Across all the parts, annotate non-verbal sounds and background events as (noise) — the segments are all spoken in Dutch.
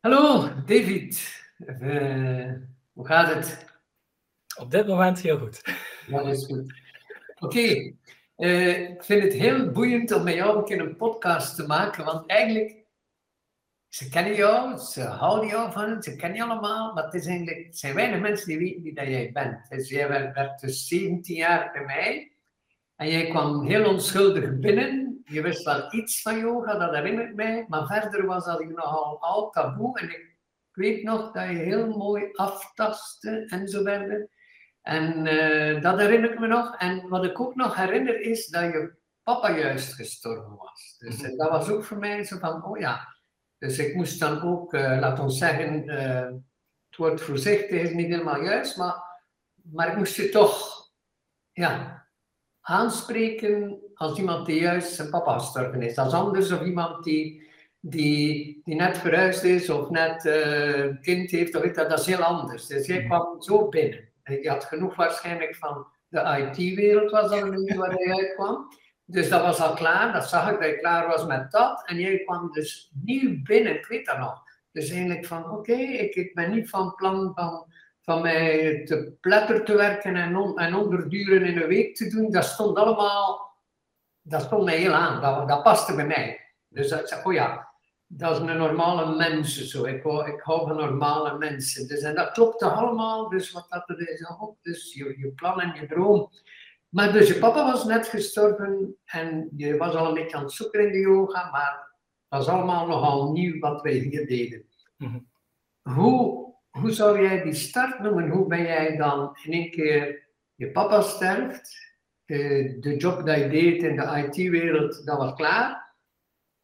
Hallo, David. Uh, hoe gaat het? Op dit moment heel goed. Dat is goed. Oké, okay. uh, ik vind het heel boeiend om met jou een keer een podcast te maken, want eigenlijk, ze kennen jou, ze houden jou van ze kennen je allemaal, maar het, is eigenlijk, het zijn weinig mensen die weten wie dat jij bent. Dus jij werd dus 17 jaar bij mij en jij kwam heel onschuldig binnen je wist wel iets van yoga, dat herinner ik mij, maar verder was dat nogal al taboe. En ik weet nog dat je heel mooi aftastte en zo verder. En uh, dat herinner ik me nog. En wat ik ook nog herinner is dat je papa juist gestorven was. Dus uh, dat was ook voor mij zo van, oh ja. Dus ik moest dan ook, uh, laat ons zeggen, het woord voorzichtig is niet helemaal juist, maar, maar ik moest je toch, ja, aanspreken als iemand die juist zijn papa gestorven is. Dat is anders of iemand die, die, die net verhuisd is of net uh, een kind heeft. Of dat, dat is heel anders. Dus jij kwam zo binnen. Je had genoeg waarschijnlijk van de IT-wereld, was dat een waar hij uitkwam. Dus dat was al klaar, dat zag ik dat je klaar was met dat. En jij kwam dus nieuw binnen, ik weet dat nog. Dus eigenlijk van, oké, ik, ik ben niet van plan van van mij te pletter te werken en, on, en onderduren in een week te doen, dat stond allemaal, dat stond mij heel aan. Dat, dat paste bij mij. Dus ik zei, oh ja, dat is een normale mens. Zo. Ik, ik hou van normale mensen. Dus, en dat klopte allemaal. Dus wat dat er is, op. Dus je, je plan en je droom. Maar dus je papa was net gestorven en je was al een beetje aan het zoeken in de yoga, maar dat was allemaal nogal nieuw wat wij hier deden. Mhm. Hoe hoe zou jij die start noemen? Hoe ben jij dan in één keer, je papa sterft, de, de job dat je deed in de IT-wereld, dat was klaar.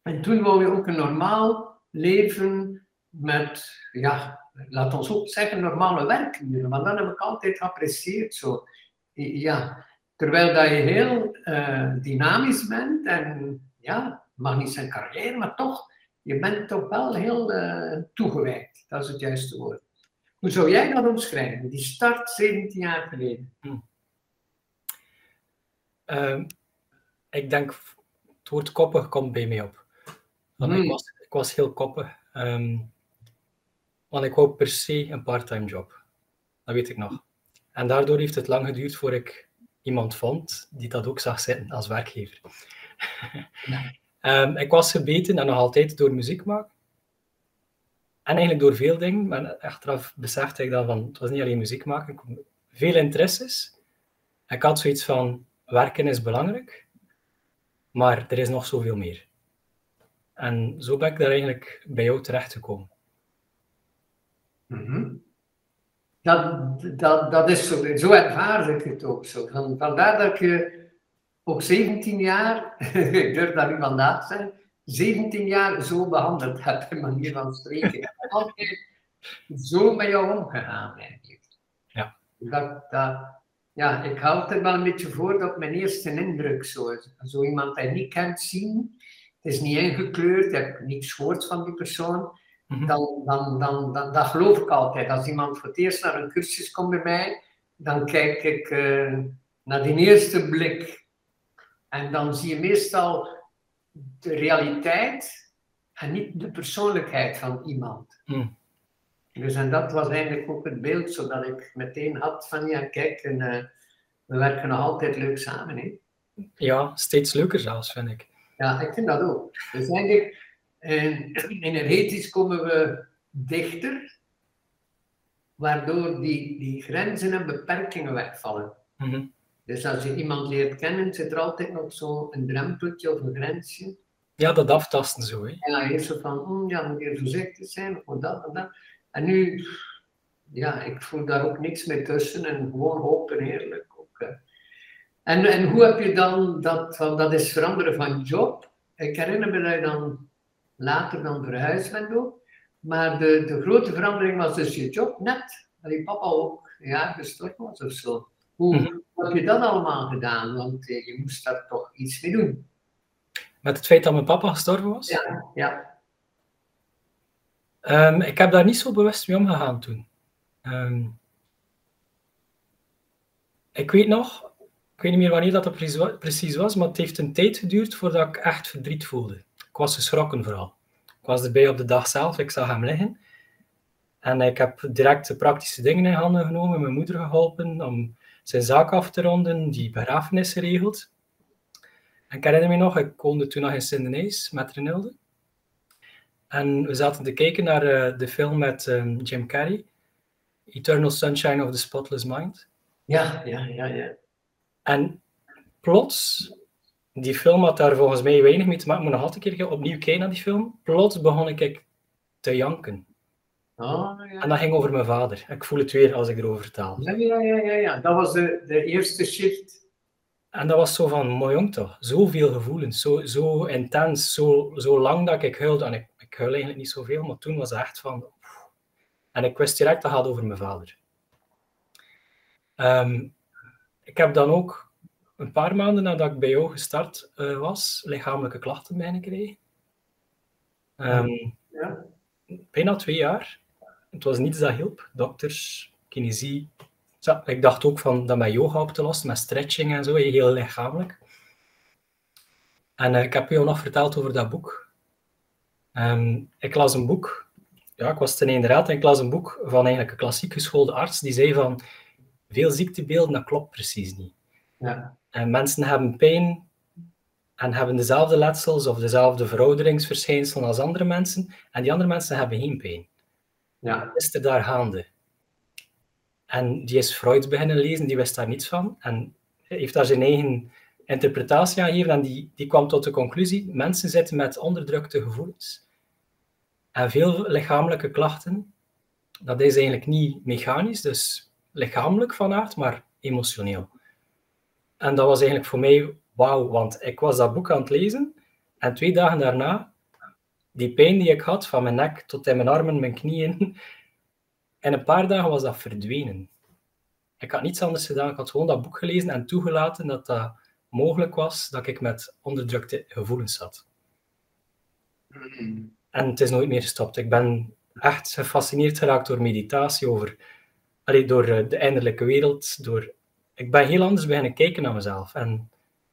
En toen wou je ook een normaal leven met, ja, laat ons ook zeggen, normale werkuren. Want dat heb ik altijd geapprecieerd. Zo. Ja, terwijl dat je heel uh, dynamisch bent en ja, mag niet zijn carrière, maar toch, je bent toch wel heel uh, toegewijd. Dat is het juiste woord. Hoe zou jij dat omschrijven, die start 17 jaar geleden? Hm. Ehm, ik denk, het woord koppig komt bij mij op. Want ik, hm. was, ik was heel koppig. Um, want ik wou per se een parttime job. Dat weet ik nog. En daardoor heeft het lang geduurd voor ik iemand vond die dat ook zag zitten als werkgever. um, (laughs) ik was gebeten en nog altijd door muziek maken. En eigenlijk door veel dingen, maar achteraf besefte ik dan van, het was niet alleen muziek maken, veel interesses. Ik had zoiets van, werken is belangrijk, maar er is nog zoveel meer. En zo ben ik daar eigenlijk bij jou terechtgekomen. Mm dat, dat, dat is zo, zo ik het ook zo. Van, vandaar dat je op 17 jaar, (laughs) ik durf dat nu vandaag zeggen, 17 jaar zo behandeld heb, in manier van spreken. Altijd zo met jou omgegaan eigenlijk. Ja. Dat, dat, ja, ik houd er wel een beetje voor dat mijn eerste indruk zo is. Zo iemand die niet kent zien, het is niet ingekleurd, je hebt niets gehoord van die persoon, mhm. dan, dan, dan, dan, dat geloof ik altijd. Als iemand voor het eerst naar een cursus komt bij mij, dan kijk ik uh, naar die eerste blik. En dan zie je meestal de realiteit en niet de persoonlijkheid van iemand. Hmm. Dus en dat was eigenlijk ook het beeld, zodat ik meteen had van ja, kijk, en, uh, we werken nog altijd leuk samen. Hè? Ja, steeds leuker zelfs, vind ik. Ja, ik vind dat ook. Dus eigenlijk, uh, energetisch komen we dichter, waardoor die, die grenzen en beperkingen wegvallen. Mm dus als je iemand leert kennen, zit er altijd nog zo een drempeltje of een grensje. Ja, dat aftasten zo. Hè? Ja, eerst zo van, oh, ja, moet je voorzichtig zijn, of dat en dat. En nu, ja, ik voel daar ook niks meer tussen en gewoon open eerlijk. Ook, en, en hoe heb je dan dat, dat is veranderen van job? Ik herinner me dat je dan later dan verhuisd bent ook. Maar de, de grote verandering was dus je job net, dat je papa ook een jaar gestorven was of zo. Hoe, mhm heb je dat allemaal gedaan? Want eh, je moest daar toch iets mee doen. Met het feit dat mijn papa gestorven was? Ja, ja. Um, ik heb daar niet zo bewust mee omgegaan toen. Um, ik weet nog, ik weet niet meer wanneer dat precies was, maar het heeft een tijd geduurd voordat ik echt verdriet voelde. Ik was geschrokken vooral. Ik Ik was erbij op de dag zelf, ik zag hem liggen. En ik heb direct de praktische dingen in handen genomen, mijn moeder geholpen om zijn zaak af te ronden, die begrafenis geregeld. En ik herinner me nog, ik woonde toen nog in Sint-Denis met Renilde. En we zaten te kijken naar uh, de film met um, Jim Carrey, Eternal Sunshine of the Spotless Mind. Ja, ja, ja, ja. En plots, die film had daar volgens mij weinig mee te maken, maar nog altijd een keer opnieuw kijken naar die film. Plots begon ik te janken. Oh, ja. En dat ging over mijn vader. Ik voel het weer als ik erover vertaal. Ja, ja, ja, ja, ja. dat was de, de eerste shift. En dat was zo van, mooi jong toch, zoveel gevoelens, zo, zo intens, zo, zo lang dat ik huilde. En ik, ik huil eigenlijk niet zoveel, maar toen was het echt van... En ik wist direct, dat gaat over mijn vader. Um, ik heb dan ook een paar maanden nadat ik bij jou gestart uh, was, lichamelijke klachten bijna gekregen. Um, ja. Bijna twee jaar. Het was niets dat hielp. Dokters, kinesie. Ja, ik dacht ook van dat met yoga op te lossen, met stretching en zo, heel lichamelijk. En uh, ik heb jou nog verteld over dat boek. Um, ik las een boek. Ja, ik was ten inderdaad en ik las een boek van eigenlijk een klassiek geschoolde arts die zei van veel ziektebeelden, dat klopt precies niet. Ja. En mensen hebben pijn en hebben dezelfde letsels of dezelfde verouderingsverschijnselen als andere mensen, en die andere mensen hebben geen pijn. Ja. Wat is er daar gaande? En die is Freud beginnen lezen, die wist daar niets van, en heeft daar zijn eigen interpretatie aan gegeven, en die, die kwam tot de conclusie, mensen zitten met onderdrukte gevoelens. En veel lichamelijke klachten, dat is eigenlijk niet mechanisch, dus lichamelijk van aard, maar emotioneel. En dat was eigenlijk voor mij wauw, want ik was dat boek aan het lezen en twee dagen daarna, die pijn die ik had van mijn nek tot in mijn armen, mijn knieën, in een paar dagen was dat verdwenen. Ik had niets anders gedaan, ik had gewoon dat boek gelezen en toegelaten dat dat mogelijk was dat ik met onderdrukte gevoelens zat. En het is nooit meer gestopt. Ik ben echt gefascineerd geraakt door meditatie, over, allee, door eh, de innerlijke wereld. Door, ik ben heel anders beginnen kijken naar mezelf. En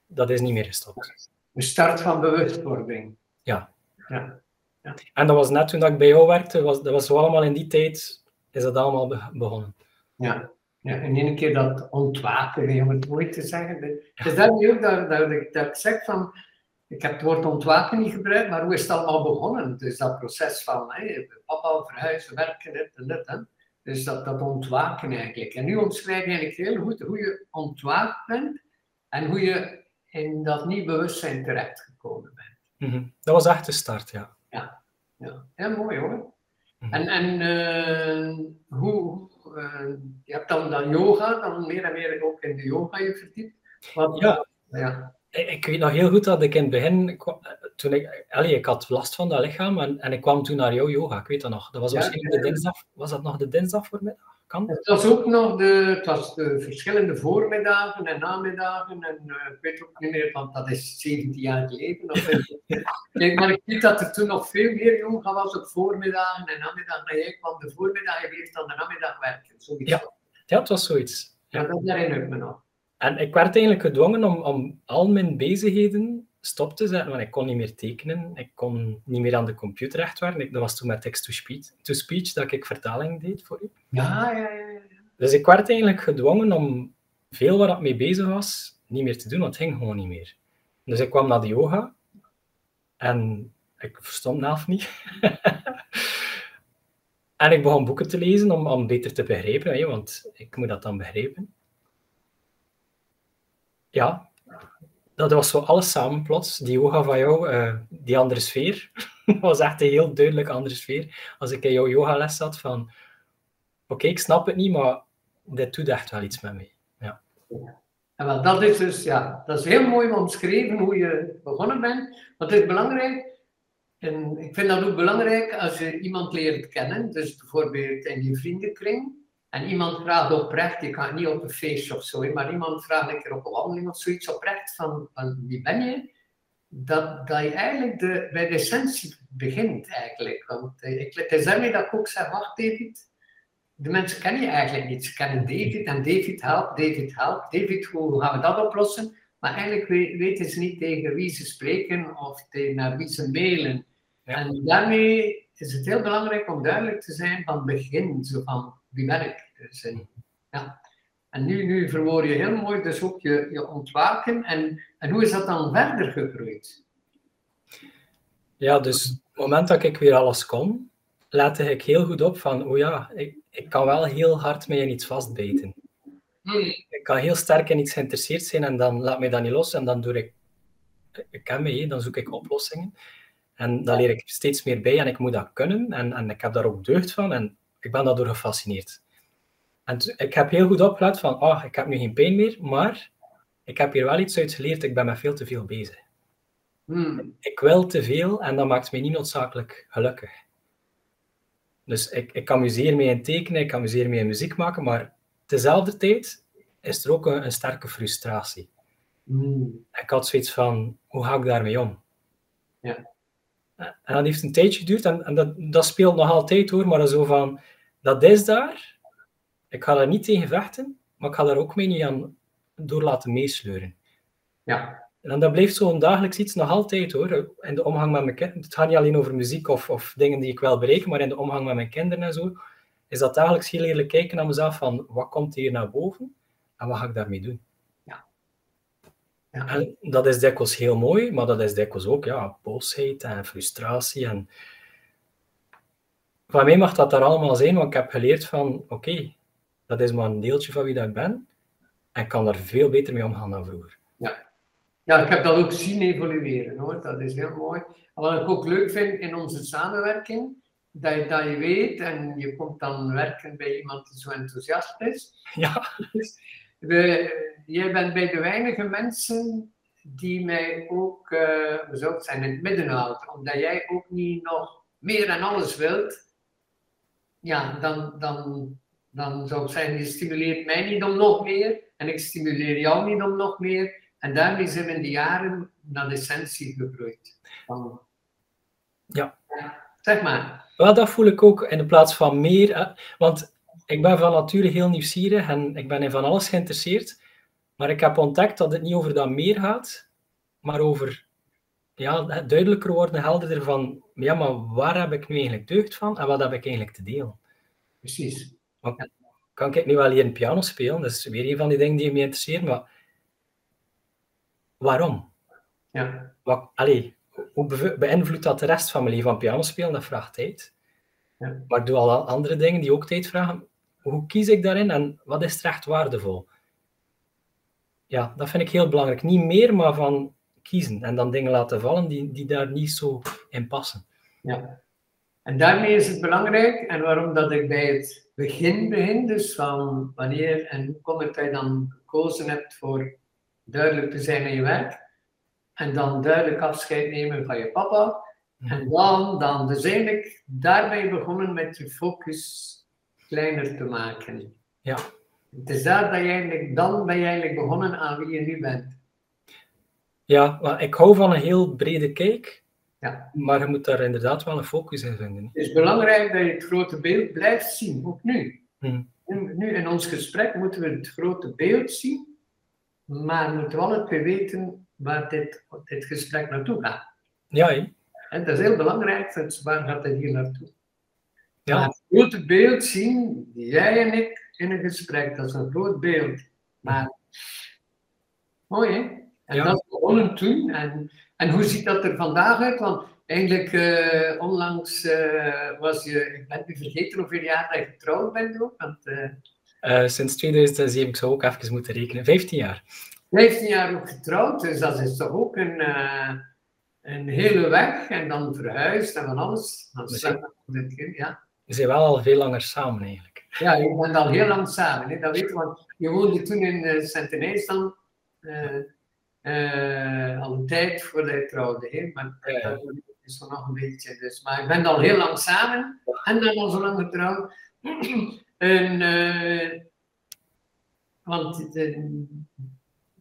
dat is niet meer gestopt. De start van bewustwording. Ja. ja. ja. En dat was net toen ik bij jou werkte, was, dat was zo allemaal in die tijd, is dat allemaal begonnen. Ja. Ja, en in een keer dat ontwaken, om het mooi te zeggen. Dus dat is ook dat, dat, ik, dat ik zeg van, ik heb het woord ontwaken niet gebruikt, maar hoe is het allemaal begonnen? Dus dat proces van hey, papa verhuizen, werken, dit en dit. Hè? Dus dat, dat ontwaken eigenlijk. En nu omschrijf je eigenlijk heel goed hoe je ontwaakt bent en hoe je in dat niet bewustzijn terechtgekomen bent. Mm -hmm. Dat was echt de start, ja. Ja, ja. ja mooi hoor. Mm -hmm. En, en uh, hoe, uh, je hebt dan, dan yoga, dan meer en meer ook in de yoga je verdiept. Wat, ja. ja. Ik weet nog heel goed dat ik in het begin, toen ik, allee, ik had last van dat lichaam en, en ik kwam toen naar jouw yoga, ik weet dat nog. Dat was waarschijnlijk ja, de dinsdag, was dat nog de dinsdag voormiddag? Kan Het was ook nog de, het was de verschillende voormiddagen en namiddagen en uh, ik weet ook niet meer, want dat is 17 jaar geleden. Of, Kijk, (laughs) maar ik weet dat er toen nog veel meer yoga was op voormiddagen en namiddagen. En jij kwam de voormiddag en weer dan de namiddag werken. Zoiets. Ja. ja, het was zoiets. Ja, ja dat herinner ik me nog. En ik werd eigenlijk gedwongen om, om al mijn bezigheden stop te zetten, want ik kon niet meer tekenen, ik kon niet meer aan de computer echt werken. Dat was toen met text-to-speech to speech, dat ik vertaling deed voor u. Ja, ja, ja, ja. Dus ik werd eigenlijk gedwongen om veel waar ik mee bezig was, niet meer te doen, want het ging gewoon niet meer. Dus ik kwam naar de yoga en ik verstond zelf niet. (laughs) en ik begon boeken te lezen om, om beter te begrijpen, want ik moet dat dan begrijpen ja, dat was zo alles samen plots. Die yoga van jou, uh, die andere sfeer, (laughs) was echt een heel duidelijk andere sfeer. Als ik in jouw yogales zat van, oké, ik snap het niet, maar dit doet echt wel iets met mij. Ja. En wel, dat is dus, ja, dat is heel mooi omschreven hoe je begonnen bent. Want het is belangrijk, en ik vind dat ook belangrijk als je iemand leert kennen, dus bijvoorbeeld in je vriendenkring, en iemand vraagt oprecht, je gaat niet op een feestje of zo, maar iemand vraagt een keer op een wandeling of zoiets oprecht van, van wie ben je? Dat, dat je eigenlijk de, bij de essentie begint eigenlijk. Want eh, ik, het is daarmee dat ik ook zeg, wacht David, de mensen kennen je eigenlijk niet. Ze kennen David en David helpt, David helpt. David, hoe gaan we dat oplossen? Maar eigenlijk weten ze niet tegen wie ze spreken of naar wie ze mailen. Ja. En daarmee is het heel belangrijk om duidelijk te zijn van het begin, zo van wie ben ik. Dus, ja. En nu, nu verwoord je heel mooi dus ook je, je ontwaken. En, en hoe is dat dan verder gegroeid? Ja, dus op het moment dat ik weer alles kon, lette ik heel goed op van, oh ja, ik, ik kan wel heel hard mee in iets vastbijten. Hmm. Ik kan heel sterk in iets geïnteresseerd zijn en dan laat mij dat niet los en dan doe ik, ik ken me, dan zoek ik oplossingen. En dan leer ik steeds meer bij en ik moet dat kunnen en, en ik heb daar ook deugd van en ik ben daardoor gefascineerd. En ik heb heel goed opgelet van, oh, ik heb nu geen pijn meer, maar ik heb hier wel iets uit geleerd, ik ben met veel te veel bezig. Hmm. Ik wil te veel en dat maakt mij niet noodzakelijk gelukkig. Dus ik, ik amuseer me in tekenen, ik amuseer me in muziek maken, maar tezelfde tijd is er ook een, een sterke frustratie. Hmm. Ik had zoiets van, hoe ga ik daarmee om? Ja. En dat heeft een tijdje geduurd en, en dat, dat speelt nog altijd hoor, maar zo van, dat is daar, ik ga daar niet tegen vechten, maar ik ga daar ook mee niet aan door laten meesleuren. Ja. En dat blijft zo'n dagelijks iets nog altijd hoor. In de omgang met mijn kinderen. Het gaat niet alleen over muziek of, of dingen die ik wel bereik, maar in de omgang met mijn kinderen en zo. Is dat dagelijks heel eerlijk kijken naar mezelf van wat komt hier naar boven en wat ga ik daarmee doen? Ja. Ja. En dat is dikwijls heel mooi, maar dat is dikwijls ook ja, boosheid en frustratie. En... Van mij mag dat daar allemaal zijn, want ik heb geleerd van oké, dat is maar een deeltje van wie dat ik ben. En ik kan daar veel beter mee omgaan dan vroeger. Ja, ik heb dat ook zien evolueren hoor. Dat is heel mooi. En wat ik ook leuk vind in onze samenwerking, dat je, dat je weet en je komt dan werken bij iemand die zo enthousiast is. Ja, We, jij bent bij de weinige mensen die mij ook, zouden zijn, in het midden houdt. Omdat jij ook niet nog meer en alles wilt. Ja, dan, dan, dan zou ik zeggen, je stimuleert mij niet om nog meer. En ik stimuleer jou niet om nog meer. En daarmee zijn we in de jaren naar de essentie gegroeid. Van, Ja. Zeg maar. Wel, dat voel ik ook in plaats van meer. eh, Want ik ben van nature heel nieuwsgierig en ik ben in van alles geïnteresseerd. Maar ik heb ontdekt dat het niet over dat meer gaat, maar over ja, het duidelijker worden, helderder van ja, maar waar heb ik nu eigenlijk deugd van en wat heb ik eigenlijk te delen? Precies. Kan ik nu wel leren piano spelen? Dat is weer een van die dingen die me interesseren, maar waarom? Ja. Wat, allee, hoe beïnvloedt dat de rest van mijn leven van piano spelen? Dat vraagt tijd. Ja. Maar ik doe al andere dingen die ook tijd vragen. Hoe kies ik daarin en wat is er echt waardevol? Ja, dat vind ik heel belangrijk. Niet meer, maar van kiezen en dan dingen laten vallen die, die daar niet zo in passen. Ja. En daarmee is het belangrijk, en waarom dat ik bij het begin begin, dus van wanneer en hoe komt het dat je dan gekozen hebt voor duidelijk te zijn in je werk, en dan duidelijk afscheid nemen van je papa, en dan, dan dus eigenlijk daarbij begonnen met je focus kleiner te maken. Ja. Het is daar dat je eigenlijk, dan ben je eigenlijk begonnen aan wie je nu bent. Ja, maar ik hou van een heel brede kijk, Ja. maar je moet daar inderdaad wel een focus in vinden. Het is belangrijk dat je het grote beeld blijft zien, ook nu. Hmm. Nu nu in ons gesprek moeten we het grote beeld zien, maar we moeten wel even weten waar dit, dit gesprek naartoe gaat. Ja? En dat is heel belangrijk, waar gaat het hier naartoe? Ja. Maar het grote beeld zien, jij en ik in een gesprek, dat is een groot beeld. Maar mooi hè? En Ja. dat is begonnen toen. En, en hoe ziet dat er vandaag uit? Want eigenlijk eh, onlangs eh, was je, ik ben nu vergeten hoeveel jaar dat je getrouwd bent ook. Want Eh, sinds 2007, ik zou ook even moeten rekenen, 15 jaar. 15 jaar ook getrouwd, dus dat is toch ook een, een hele weg. En dan verhuisd en van alles. Kind, ja. We zijn wel al veel langer samen eigenlijk. Ja, je bent al heel lang samen, hè? dat weet je, want je woonde toen in uh, Centenaire dan eh, eh, al een tijd voordat je trouwde, hè? maar Ja, dat is er nog een beetje. Dus. Maar ik ben al heel lang samen en dan al zo lang getrouwd. (clears throat) en, eh, want eh,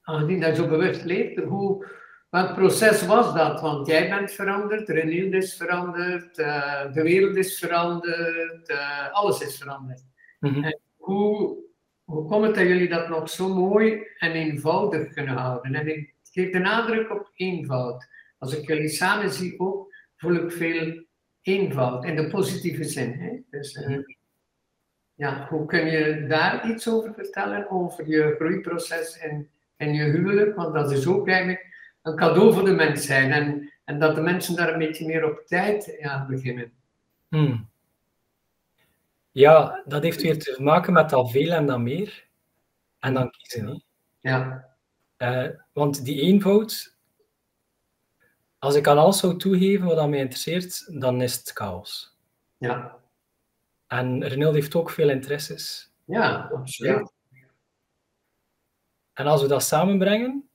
aangezien dat je zo bewust leeft, hoe, welk proces was dat? Want jij bent veranderd, Reniel is veranderd, eh, de wereld is veranderd, eh, alles is veranderd. Mhm. Hoe, hoe komt het dat jullie dat nog zo mooi en eenvoudig kunnen houden? En ik geef de nadruk op eenvoud. Als ik jullie samen zie ook, voel ik veel eenvoud, in de positieve zin. Hè? Dus, eh, Mhm. ja, hoe kun je daar iets over vertellen, over je groeiproces en, en je huwelijk? Want dat is ook eigenlijk een cadeau voor de mens zijn. En, en dat de mensen daar een beetje meer op tijd aan beginnen. Hmm. Ja, dat heeft weer te maken met dat veel en dat meer. En dan kiezen. Hè. Ja, Eh, want die eenvoud, als ik aan alles zou toegeven wat mij interesseert, dan is het chaos. ja, En Renilde heeft ook veel interesses. ja, absoluut. En als we dat samenbrengen,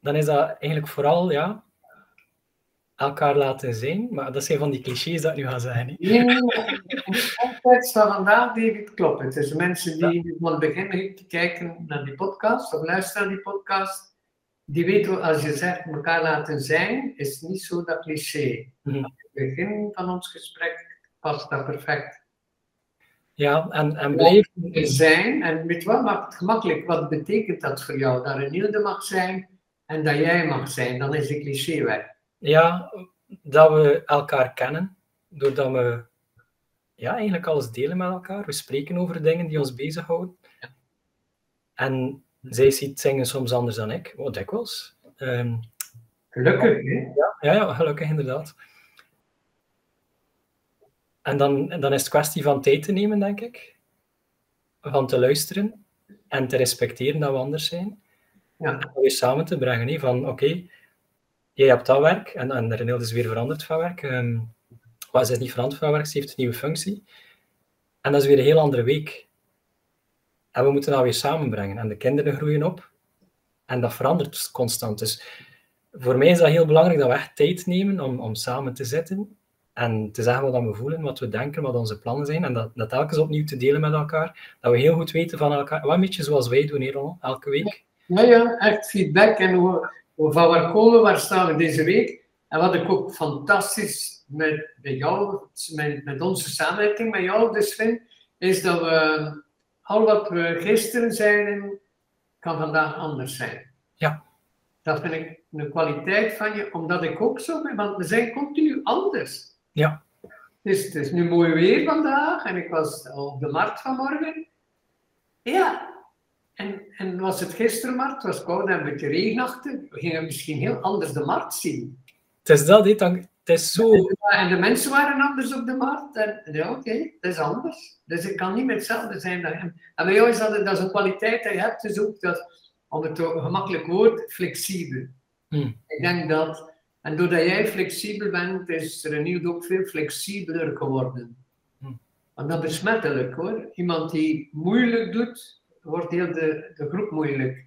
dan is dat eigenlijk vooral ja, elkaar laten zijn. Maar dat zijn van die clichés dat ik nu ga zeggen. Nee, nee. In context van vandaag, David, klopt het. Dus mensen die van het begin kijken naar die podcast of luisteren naar die podcast, die weten als je zegt elkaar laten zijn, is niet zo dat cliché. Mhm. Aan het begin van ons gesprek past dat perfect. Ja, en, en blijven. Zijn, en weet je wat, maakt het gemakkelijk. Wat betekent dat voor jou? Dat Renilde mag zijn en dat jij mag zijn, dan is de cliché weg. Ja, dat we elkaar kennen, doordat we ja, eigenlijk alles delen met elkaar. We spreken over dingen die ons bezighouden. En zij ziet zingen soms anders dan ik, wat dikwijls. Ehm, Gelukkig, hè? ja, ja, gelukkig inderdaad. En dan, dan is het kwestie van tijd te nemen, denk ik. Van te luisteren en te respecteren dat we anders zijn. Ja. Dat weer samen te brengen. Van oké, jij hebt dat werk en, en Renilde is weer veranderd van werk. ehm, maar ze is niet veranderd van werk, ze heeft een nieuwe functie. En dat is weer een heel andere week. En we moeten dat weer samenbrengen. En de kinderen groeien op. En dat verandert constant. Dus voor mij is dat heel belangrijk dat we echt tijd nemen om, om samen te zitten. En te zeggen wat we voelen, wat we denken, wat onze plannen zijn. En dat, dat telkens opnieuw te delen met elkaar. Dat we heel goed weten van elkaar. Wat een beetje zoals wij doen hier, Ronald, elke week. Ja, ja, echt feedback en hoe, hoe- van waar komen we, waar staan we deze week. En wat ik ook fantastisch met, met jou, met, met onze samenwerking met jou dus vind, is dat we al wat we gisteren zeiden, kan vandaag anders zijn. Ja. Dat vind ik een kwaliteit van je, omdat ik ook zo ben, want we zijn continu anders. Ja. Het is, het is nu mooi weer vandaag en ik was op de markt vanmorgen. Ja, en, en was het gisteren markt, het was koud en een beetje regenachtig. We gingen misschien heel anders de markt zien. Het is dat, hè, dan, het is zo... En de mensen waren anders op de markt. En ja, oké, dat is anders. Dus ik kan niet meer hetzelfde zijn dan hem. En bij jou is dat, dat is een kwaliteit die je hebt, dus ook dat, om het gemakkelijk woord, flexibel. Hmm. Ik denk dat, en doordat jij flexibel bent, is Reniel ook veel flexibeler geworden. Hmm. Want dat is besmettelijk hoor. Iemand die moeilijk doet, wordt heel de, de groep moeilijk.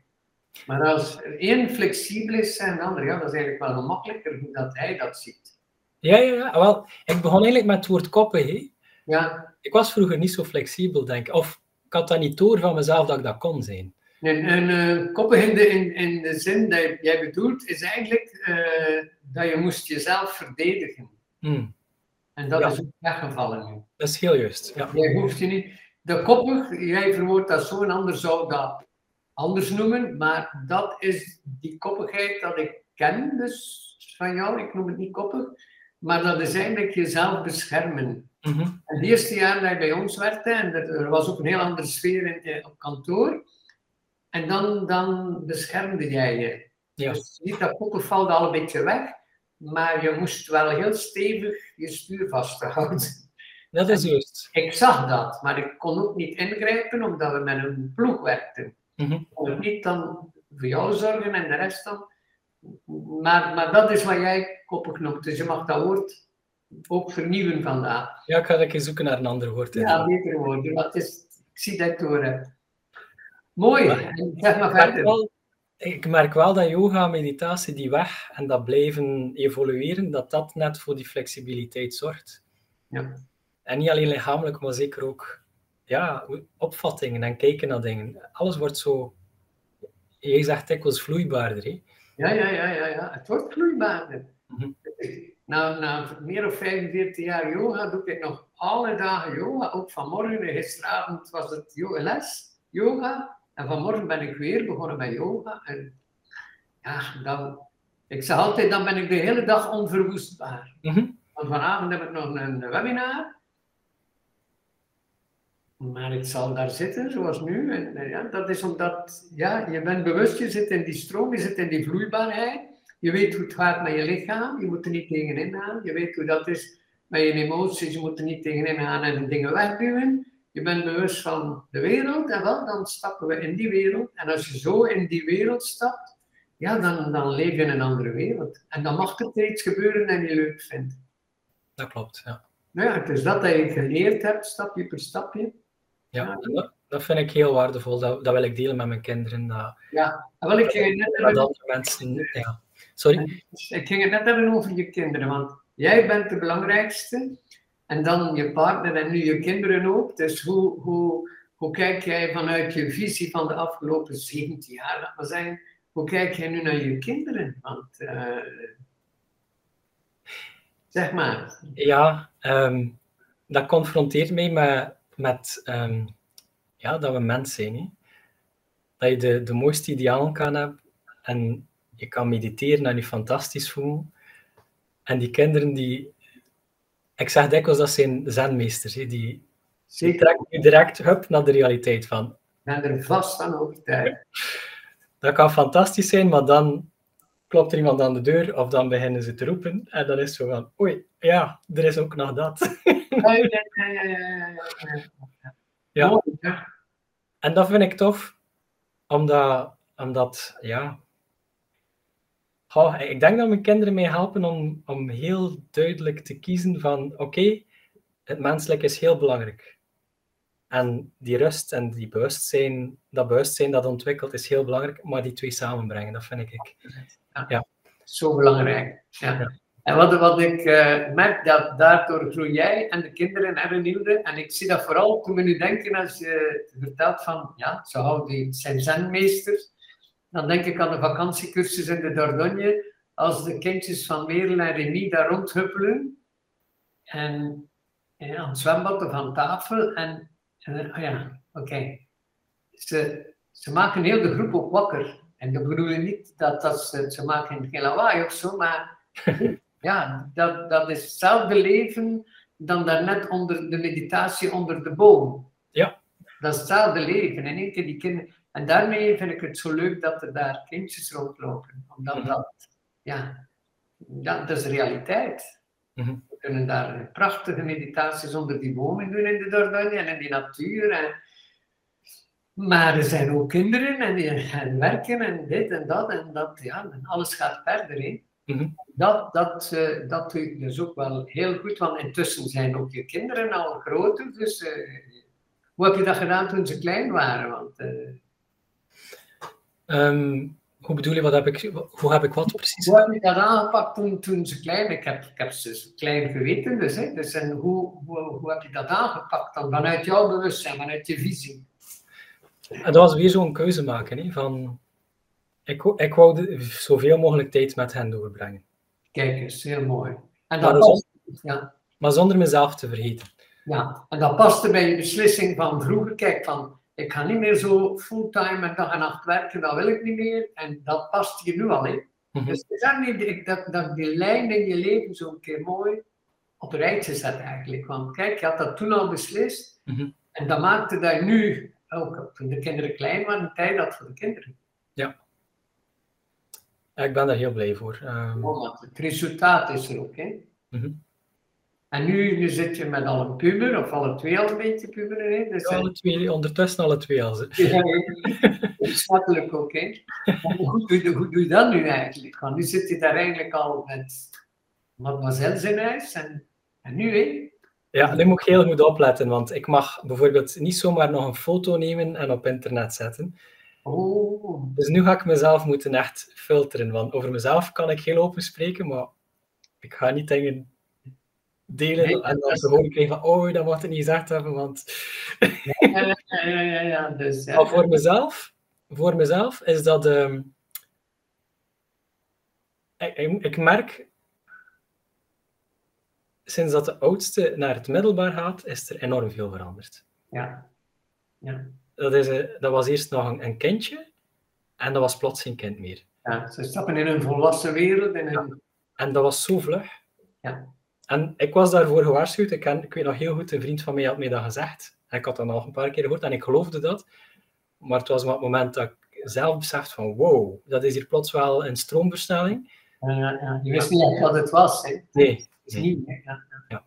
Maar als er één flexibel is en de ander, ja, dat is eigenlijk wel gemakkelijker hoe dat hij dat ziet. Ja, ja, ja. Wel, ik begon eigenlijk met het woord koppen. Hè. Ja, Ik was vroeger niet zo flexibel, denk ik. Of ik had dat niet door van mezelf dat ik dat kon zijn. een, een eh, koppig in de, in, in de zin dat jij bedoelt, is eigenlijk eh, dat je moest jezelf verdedigen. Hmm. En dat Ja. is ook weggevallen nu. Dat is heel juist. Ja. Jij hoeft je niet. De koppig, jij verwoordt dat zo, een ander zou dat anders noemen, maar dat is die koppigheid dat ik ken, dus van jou. Ik noem het niet koppig, maar dat is eigenlijk jezelf beschermen. Mhm. En het eerste jaar dat je bij ons werkte, en er, was ook een heel andere sfeer in, op kantoor, en dan, dan beschermde jij je. Ja. Dus niet dat koppig valt al een beetje weg, maar je moest wel heel stevig je stuur vasthouden. Dat is juist. Ik zag dat, maar ik kon ook niet ingrijpen omdat we met een ploeg werkten. Mhm. Ik kon niet dan voor jou zorgen en de rest dan. Maar, maar dat is wat jij koppig noemt, dus je mag dat woord ook vernieuwen vandaag. Ja, ik ga een zoeken naar een ander woord. Ja, beter want het is, ik zie dat door heb. Mooi, Maar- zeg maar Ik merk, verder. wel, ik merk wel dat yoga, meditatie, die weg en dat blijven evolueren, dat dat net voor die flexibiliteit zorgt. Ja. En niet alleen lichamelijk, maar zeker ook ja, opvattingen en kijken naar dingen. Alles wordt zo, jij zegt dikwijls vloeibaarder. Hè? Ja, ja, ja, ja, ja, het wordt vloeibaarder. Mhm. Na, na meer dan 45 jaar yoga doe ik nog alle dagen yoga. Ook vanmorgen, gisteravond was het les, yoga. En vanmorgen ben ik weer begonnen met yoga. En ja, dan, ik zeg altijd, dan ben ik de hele dag onverwoestbaar. Mhm. Want vanavond heb ik nog een webinar. Maar ik zal daar zitten, zoals nu. En ja, dat is omdat ja, je bent bewust, je zit in die stroom, je zit in die vloeibaarheid. Je weet hoe het gaat met je lichaam, je moet er niet tegenin gaan. Je weet hoe dat is met je emoties, je moet er niet tegenin gaan en de dingen wegduwen. Je bent bewust van de wereld en wel, dan stappen we in die wereld. En als je zo in die wereld stapt, ja, dan, dan leef je in een andere wereld. En dan mag er iets gebeuren en je leuk vindt. Dat klopt, ja. Nou ja, het is dat dat je geleerd hebt, stapje per stapje. Ja, dat, dat, vind ik heel waardevol. Dat, dat wil ik delen met mijn kinderen. Dat, ja, en wil ik net met andere mensen. Ja. Sorry? Ik ging het net hebben over je kinderen, want jij bent de belangrijkste. En dan je partner en nu je kinderen ook. Dus hoe, hoe, hoe kijk jij vanuit je visie van de afgelopen 17 jaar, laat maar zeggen, hoe kijk jij nu naar je kinderen? Want, uh, zeg maar. Ja, um, dat confronteert mij met, met um, ja, dat we mens zijn. Hè? Dat je de, de mooiste idealen kan hebben en je kan mediteren en je fantastisch voelen. En die kinderen die, ik zeg dikwijls dat zijn zenmeesters, hè? die, die trekken je direct hup, naar de realiteit van. Ben er vast van overtuigd. Dat kan fantastisch zijn, maar dan klopt er iemand aan de deur of dan beginnen ze te roepen en dan is het zo van, oei, ja, er is ook nog dat. (laughs) Ja, ja, ja, ja. En dat vind ik tof, omdat, omdat ja, oh, ik denk dat mijn kinderen mij helpen om, om heel duidelijk te kiezen van, oké, het menselijk is heel belangrijk. En die rust en die bewustzijn, dat bewustzijn dat ontwikkelt, is heel belangrijk, maar die twee samenbrengen, dat vind ik. Ja, ja. Zo belangrijk. Ja. En wat, wat ik uh, merk, dat daardoor groei jij en de kinderen en Renilde, en ik zie dat vooral toen we nu denken, als je vertelt van, ja, zo houden die zijn zenmeesters, dan denk ik aan de vakantiecursus in de Dordogne, als de kindjes van Merel en Remy daar rondhuppelen, en, en aan het zwembad of aan tafel, en en, oh ja, oké. Ze, ze maken heel de groep ook wakker. En dat bedoel je niet dat, dat ze, ze maken geen lawaai of zo, maar (laughs) ja, dat, dat is hetzelfde leven dan daarnet onder de meditatie onder de boom. Ja. Dat is hetzelfde leven. En, één keer die kinderen, en daarmee vind ik het zo leuk dat er daar kindjes rondlopen. Omdat mhm. dat, ja, dat, dat is realiteit. Mhm. We kunnen daar prachtige meditaties onder die bomen doen in de Dordogne en in die natuur. En... Maar er zijn ook kinderen en die gaan werken en dit en dat en dat. Ja, en alles gaat verder. Mhm. Dat, dat, uh, dat doe ik dus ook wel heel goed, want intussen zijn ook je kinderen al groter. Dus uh, hoe heb je dat gedaan toen ze klein waren? Want, uh... um, hoe bedoel je, wat heb ik, hoe heb ik wat precies? Hoe heb je dat aangepakt toen, toen ze klein Ik heb, ik heb ze klein geweten, dus. Hè, dus en hoe, hoe, hoe heb je dat aangepakt dan? Vanuit jouw bewustzijn, vanuit je visie? En dat was weer zo'n keuze maken. Hè, van, ik, ik wou zoveel mogelijk tijd met hen doorbrengen. Kijk eens, heel mooi. En dat maar, past, ja. maar zonder mezelf te vergeten. Ja, en dat paste bij je beslissing van vroeger. Kijk, van ik ga niet meer zo fulltime dag en nacht werken, dat wil ik niet meer. En dat past je nu al in. Mm -hmm. Dus niet dat, dat die lijn in je leven zo een keer mooi op een rijtje zet eigenlijk. Want kijk, je had dat toen al beslist. Mm -hmm. En dat maakte dat nu, ook toen de kinderen klein waren, tijd had voor de kinderen. Ja. Ja ik ben daar heel blij voor. Um... Oh, het resultaat is er ook, hè. Mm -hmm. En nu, nu zit je met al een puber, of alle twee al een beetje puberen. Hè? Dus alle twee, ondertussen alle twee al. Ja, makkelijk ook. Hè? hoe, doe hoe doe je dat nu eigenlijk? Want nu zit je daar eigenlijk al met mademoiselle huis. En, en nu, hè? Ja, nu moet ik heel goed opletten, want ik mag bijvoorbeeld niet zomaar nog een foto nemen en op internet zetten. Oh. Dus nu ga ik mezelf moeten echt filteren, want over mezelf kan ik heel open spreken, maar ik ga niet dingen delen en dan gewoon krijgen van, oh, dat moet ik niet gezegd hebben, want... ja, ja, ja, ja, dus, Maar voor mezelf, voor mezelf is dat... Um, ik, ik, merk, sinds dat de oudste naar het middelbaar gaat, is er enorm veel veranderd. Ja. ja. Dat, is, dat was eerst nog een, een kindje, en dat was plots geen kind meer. Ja, ze stappen in een volwassen wereld. In een... En dat was zo vlug. Ja. En ik was daarvoor gewaarschuwd. Ik, ken, ik weet nog heel goed, een vriend van mij had mij dat gezegd. ik had dat al een paar keer gehoord en ik geloofde dat. Maar het was maar het moment dat ik zelf besefte van wow, dat is hier plots wel een stroomversnelling. Ja, ja. Je wist niet echt wat het was. Hè? Nee. is niet. Ja, ja.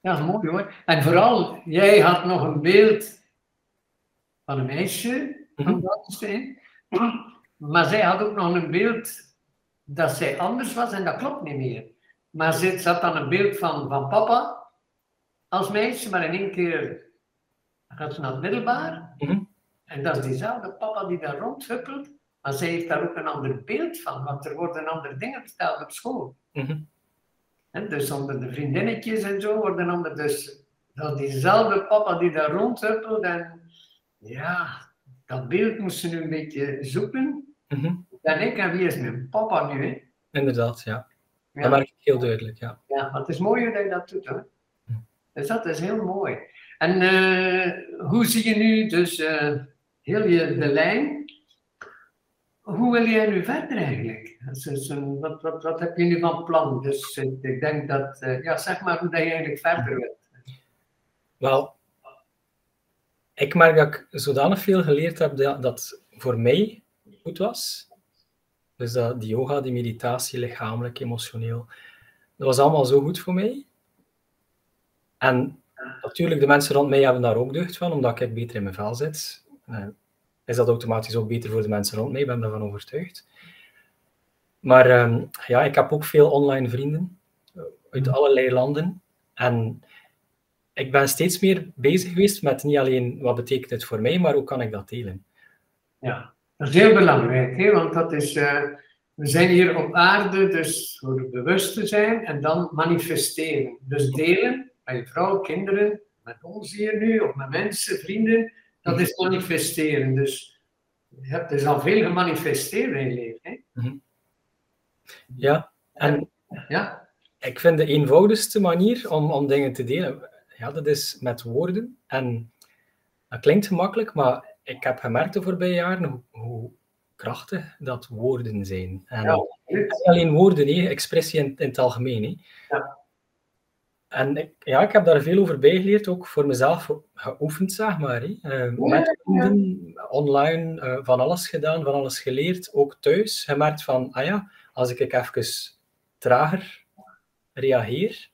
ja. mooi hoor. En vooral, jij had nog een beeld van een meisje, van mm maar zij had ook nog een beeld dat zij anders was en dat klopt niet meer. Maar ze zat dan een beeld van, van papa als meisje, maar in één keer gaat ze naar het middelbaar. Mhm. En dat is diezelfde papa die daar rondhuppelt. Maar zij heeft daar ook een ander beeld van, want er worden andere dingen verteld op school. Mm dus onder de vriendinnetjes en zo worden andere. Dus dat diezelfde papa die daar rondhuppelt en ja, dat beeld moest ze nu een beetje zoeken. Mm En ik, en wie is mijn papa nu? Hè? Inderdaad, ja. ja. Dat merk ik heel duidelijk, ja. Ja, het is mooi dat je dat doet hoor. Hm. Dus dat is heel mooi. En uh, hoe zie je nu dus uh, heel je de lijn? Hoe wil jij nu verder eigenlijk? Dus, wat, wat, wat heb je nu van plan? Dus uh, ik denk dat, ja, zeg maar hoe dat je eigenlijk verder wilt. Wel, ik merk dat ik zodanig veel geleerd heb dat, dat voor mij goed was. Dus dat, die yoga, die meditatie, lichamelijk, emotioneel, dat was allemaal zo goed voor mij. En natuurlijk, de mensen rond mij hebben daar ook deugd van, omdat ik beter in mijn vel zit. Eh, is dat automatisch ook beter voor de mensen rond mij, ik ben daarvan overtuigd. Maar ehm, ja, ik heb ook veel online vrienden uit allerlei landen. En ik ben steeds meer bezig geweest met niet alleen wat betekent het voor mij, maar hoe kan ik dat delen. Ja, dat is heel belangrijk, hè? want dat is, uh, we zijn hier op aarde dus voor bewust te zijn en dan manifesteren. Dus delen met je vrouw, kinderen, met ons hier nu, of met mensen, vrienden, dat is manifesteren. Dus je hebt dus al veel gemanifesteerd in je leven. Hè? Mhm. Ja, en ja? ik vind de eenvoudigste manier om, om dingen te delen, ja, dat is met woorden. En dat klinkt gemakkelijk, maar ik heb gemerkt de voorbije jaren hoe, krachtig dat woorden zijn. En ja, niet alleen woorden, nee, expressie in, in het algemeen. Ja. En ik, ja, ik heb daar veel over bijgeleerd, ook voor mezelf geoefend, zeg maar. Hè. Uh, met vrienden, online, uh, van alles gedaan, van alles geleerd, ook thuis. Gemerkt van, ah ja, als ik even trager reageer,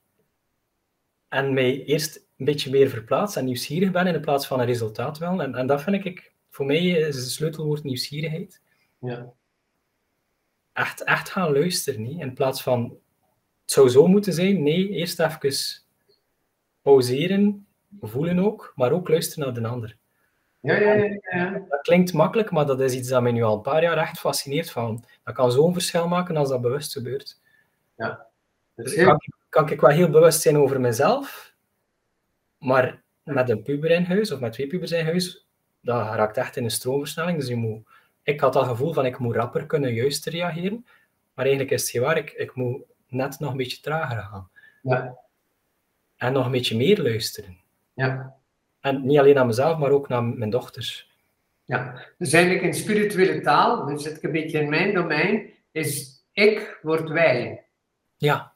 en mij eerst een beetje meer verplaats en nieuwsgierig ben in plaats van een resultaat wel. En, en dat vind ik, voor mij is het sleutelwoord nieuwsgierigheid. Ja. Echt, echt gaan luisteren, niet? in plaats van het zou zo moeten zijn. Nee, eerst even pauzeren, voelen ook, maar ook luisteren naar de ander. Ja, ja, ja, ja. Dat klinkt makkelijk, maar dat is iets dat mij nu al een paar jaar echt fascineert. Van, dat kan zo'n verschil maken als dat bewust gebeurt. Ja. Dus kan, kan ik wel heel bewust zijn over mezelf, maar met een puber in huis of met twee pubers in huis, dat raakt echt in een stroomversnelling. Dus je moet, ik had dat gevoel van ik moet rapper kunnen juist reageren, maar eigenlijk is het geen waar, ik, ik moet net nog een beetje trager gaan. Ja. En nog een beetje meer luisteren. Ja. En niet alleen naar mezelf, maar ook naar mijn dochters. Ja, dus eigenlijk in spirituele taal, dus zit ik een beetje in mijn domein, is ik wordt wij. Ja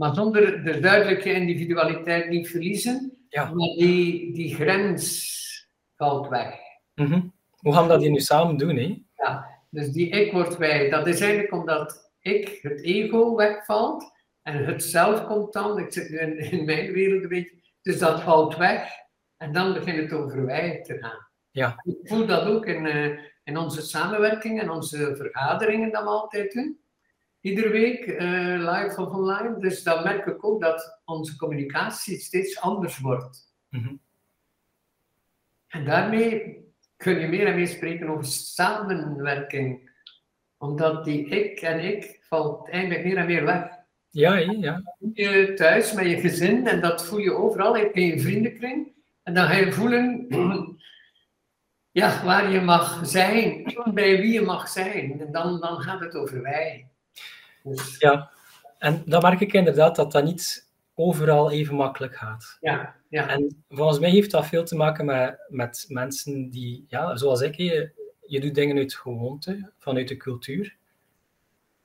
maar zonder de duidelijke individualiteit niet verliezen. Ja. Maar die, die grens valt weg. Mm Hoe gaan we dat hier nu samen doen? Hè? Ja, dus die ik wordt wij. Dat is eigenlijk omdat ik, het ego, wegvalt. En het zelf komt dan, ik zit nu in, in mijn wereld een beetje, dus dat valt weg. En dan begint het over wij te gaan. Ja. Ik voel dat ook in, uh, in onze samenwerking en onze vergaderingen dat we altijd doen iedere week uh, live of online. Dus dan merk ik ook dat onze communicatie steeds anders wordt. Mhm. En daarmee kun je meer en meer spreken over samenwerking. Omdat die ik en ik valt eigenlijk meer en meer weg. Ja, ja. Je thuis met je gezin en dat voel je overal in je vriendenkring. En dan ga je voelen (clears throat) ja, waar je mag zijn, bij wie je mag zijn. En dan, dan gaat het over wij. Dus... Ja, en dan merk ik inderdaad dat dat niet overal even makkelijk gaat. Ja, ja. En volgens mij heeft dat veel te maken met, met mensen die, ja, zoals ik, je, je doet dingen uit gewoonte, vanuit de cultuur,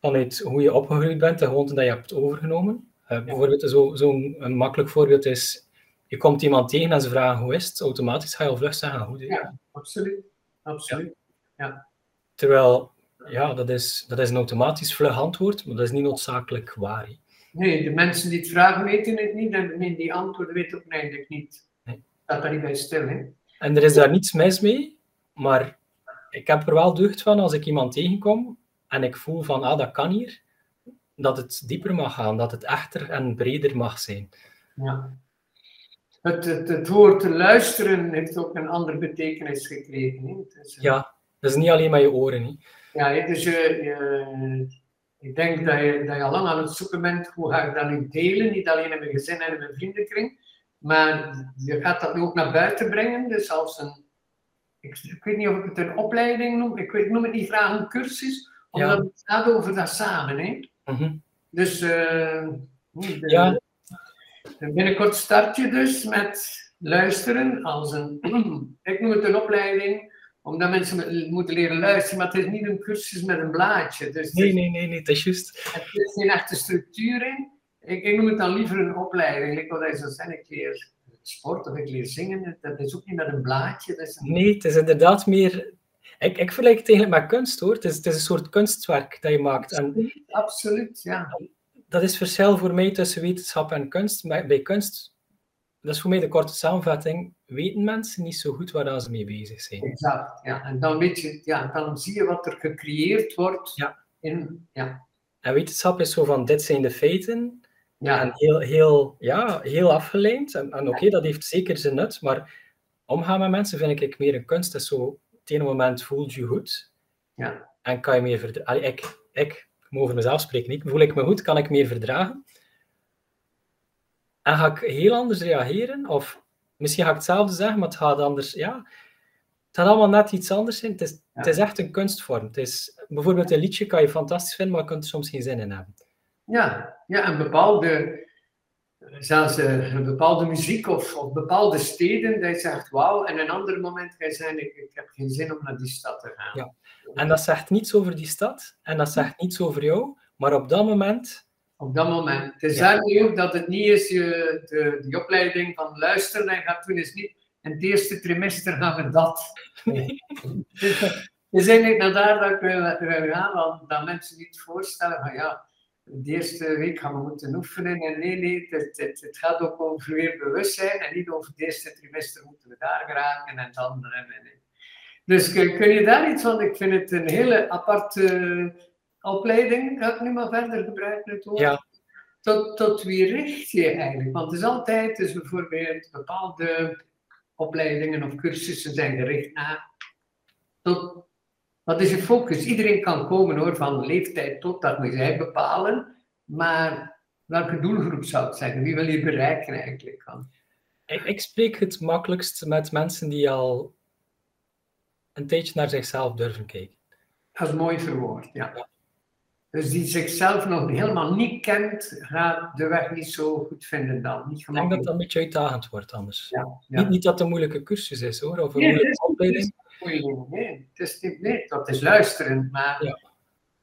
vanuit hoe je opgegroeid bent, de gewoonte dat je hebt overgenomen. Uh, bijvoorbeeld, zo'n zo een makkelijk voorbeeld is, je komt iemand tegen en ze vragen hoe is het, automatisch ga je al vlug zeggen Ja, absoluut. absoluut. Ja. Terwijl, ja, dat is, dat is een automatisch vlug antwoord, maar dat is niet noodzakelijk waar. Nee, de mensen die het vragen weten het niet en die antwoorden weten ook eigenlijk niet. Nee. Dat daar niet bij stil, hè? En er is daar niets mis mee, maar ik heb er wel deugd van als ik iemand tegenkom en ik voel van, ah, dat kan hier, dat het dieper mag gaan, dat het echter en breder mag zijn. Ja. Het, het, het woord luisteren heeft ook een andere betekenis gekregen. Hè? Dus, ja, dat is niet alleen maar je oren. Hè? Ja, dus je, je, ik denk dat je, dat je al lang aan het zoeken bent hoe ga ik dat nu delen, niet alleen in mijn gezin en in mijn vriendenkring, maar je gaat dat nu ook naar buiten brengen, dus als een, ik, ik weet niet of ik het een opleiding noem, ik, weet, noem het niet graag een cursus, omdat het gaat over dat samen. Hè? Mhm. Dus uh, ja. binnenkort start je dus met luisteren als een, (clears throat) ik noem het een opleiding, omdat mensen moeten leren luisteren, maar het is niet een cursus met een blaadje. Dus nee, nee, nee, nee, dat is juist. Het is geen echte structuur in. Ik, ik noem het dan liever een opleiding. Ik wil dat zo zijn, ik leer sport of ik leer zingen. Dat is ook niet met een blaadje. Dat is een... Nee, het is inderdaad meer... Ik, ik vergelijk het eigenlijk met kunst, hoor. Het is, het is een soort kunstwerk dat je maakt. Absoluut, en, absoluut ja. Dat is verschil voor mij tussen wetenschap en kunst. Bij kunst dat is voor mij de korte samenvatting. Weten mensen niet zo goed waar ze mee bezig zijn? Exact, ja. En dan, weet je, ja, dan zie je wat er gecreëerd wordt. Ja. In, ja. En wetenschap is zo van, dit zijn de feiten. Ja. En heel, heel, ja, heel afgeleid. En, en oké, dat heeft zeker zijn nut, maar omgaan met mensen vind ik meer een kunst. Dat is zo, op het ene moment voelt je goed. Ja. En kan je meer verdragen. Ik, ik, ik moet over mezelf spreken. Ik, voel ik me goed, kan ik meer verdragen. En ga ik heel anders reageren? Of misschien ga ik hetzelfde zeggen, maar het gaat anders. Ja, het gaat allemaal net iets anders zijn. Het is, het is echt een kunstvorm. Het is, bijvoorbeeld een liedje kan je fantastisch vinden, maar je kunt er soms geen zin in hebben. Ja, ja en bepaalde, zelfs uh, een bepaalde muziek of, of bepaalde steden, dat je zegt wauw, en een ander moment kan je zeggen, ik, ik heb geen zin om naar die stad te gaan. Ja. En dat zegt niets over die stad, en dat zegt niets over jou, maar op dat moment op dat moment. Het is ja. ook dat het niet is, je, de, die opleiding van luisteren en gaat doen, is niet in het eerste trimester gaan we dat. Nee. (laughs) het is eigenlijk naar daar dat ik wil, gaan, want dat mensen niet voorstellen van ja, de eerste week gaan we moeten oefenen. En nee, nee, het, het, het gaat ook over weer bewustzijn en niet over het eerste trimester moeten we daar geraken en dan. En, en, dus kun je daar iets van? Ik vind het een hele aparte opleiding, ga ik nu maar verder woord. Ja. Tot, tot wie richt je eigenlijk? Want het is altijd, dus bijvoorbeeld bepaalde opleidingen of cursussen zijn gericht naar tot, wat is je focus? Iedereen kan komen hoor, van leeftijd tot, dat moet jij bepalen. Maar welke doelgroep zou het zijn? Wie wil je bereiken eigenlijk? Van? Ik, ik spreek het makkelijkst met mensen die al een tijdje naar zichzelf durven kijken. Dat is mooi verwoord, ja. Dus die zichzelf nog helemaal niet kent, gaat de weg niet zo goed vinden dan. Niet ik denk dat dat een beetje uitdagend wordt anders. Ja, Niet, niet, dat het een moeilijke cursus is hoor, of een nee, moeilijke opleiding. Nee, het is niet, nee, dat is luisteren. Maar ja.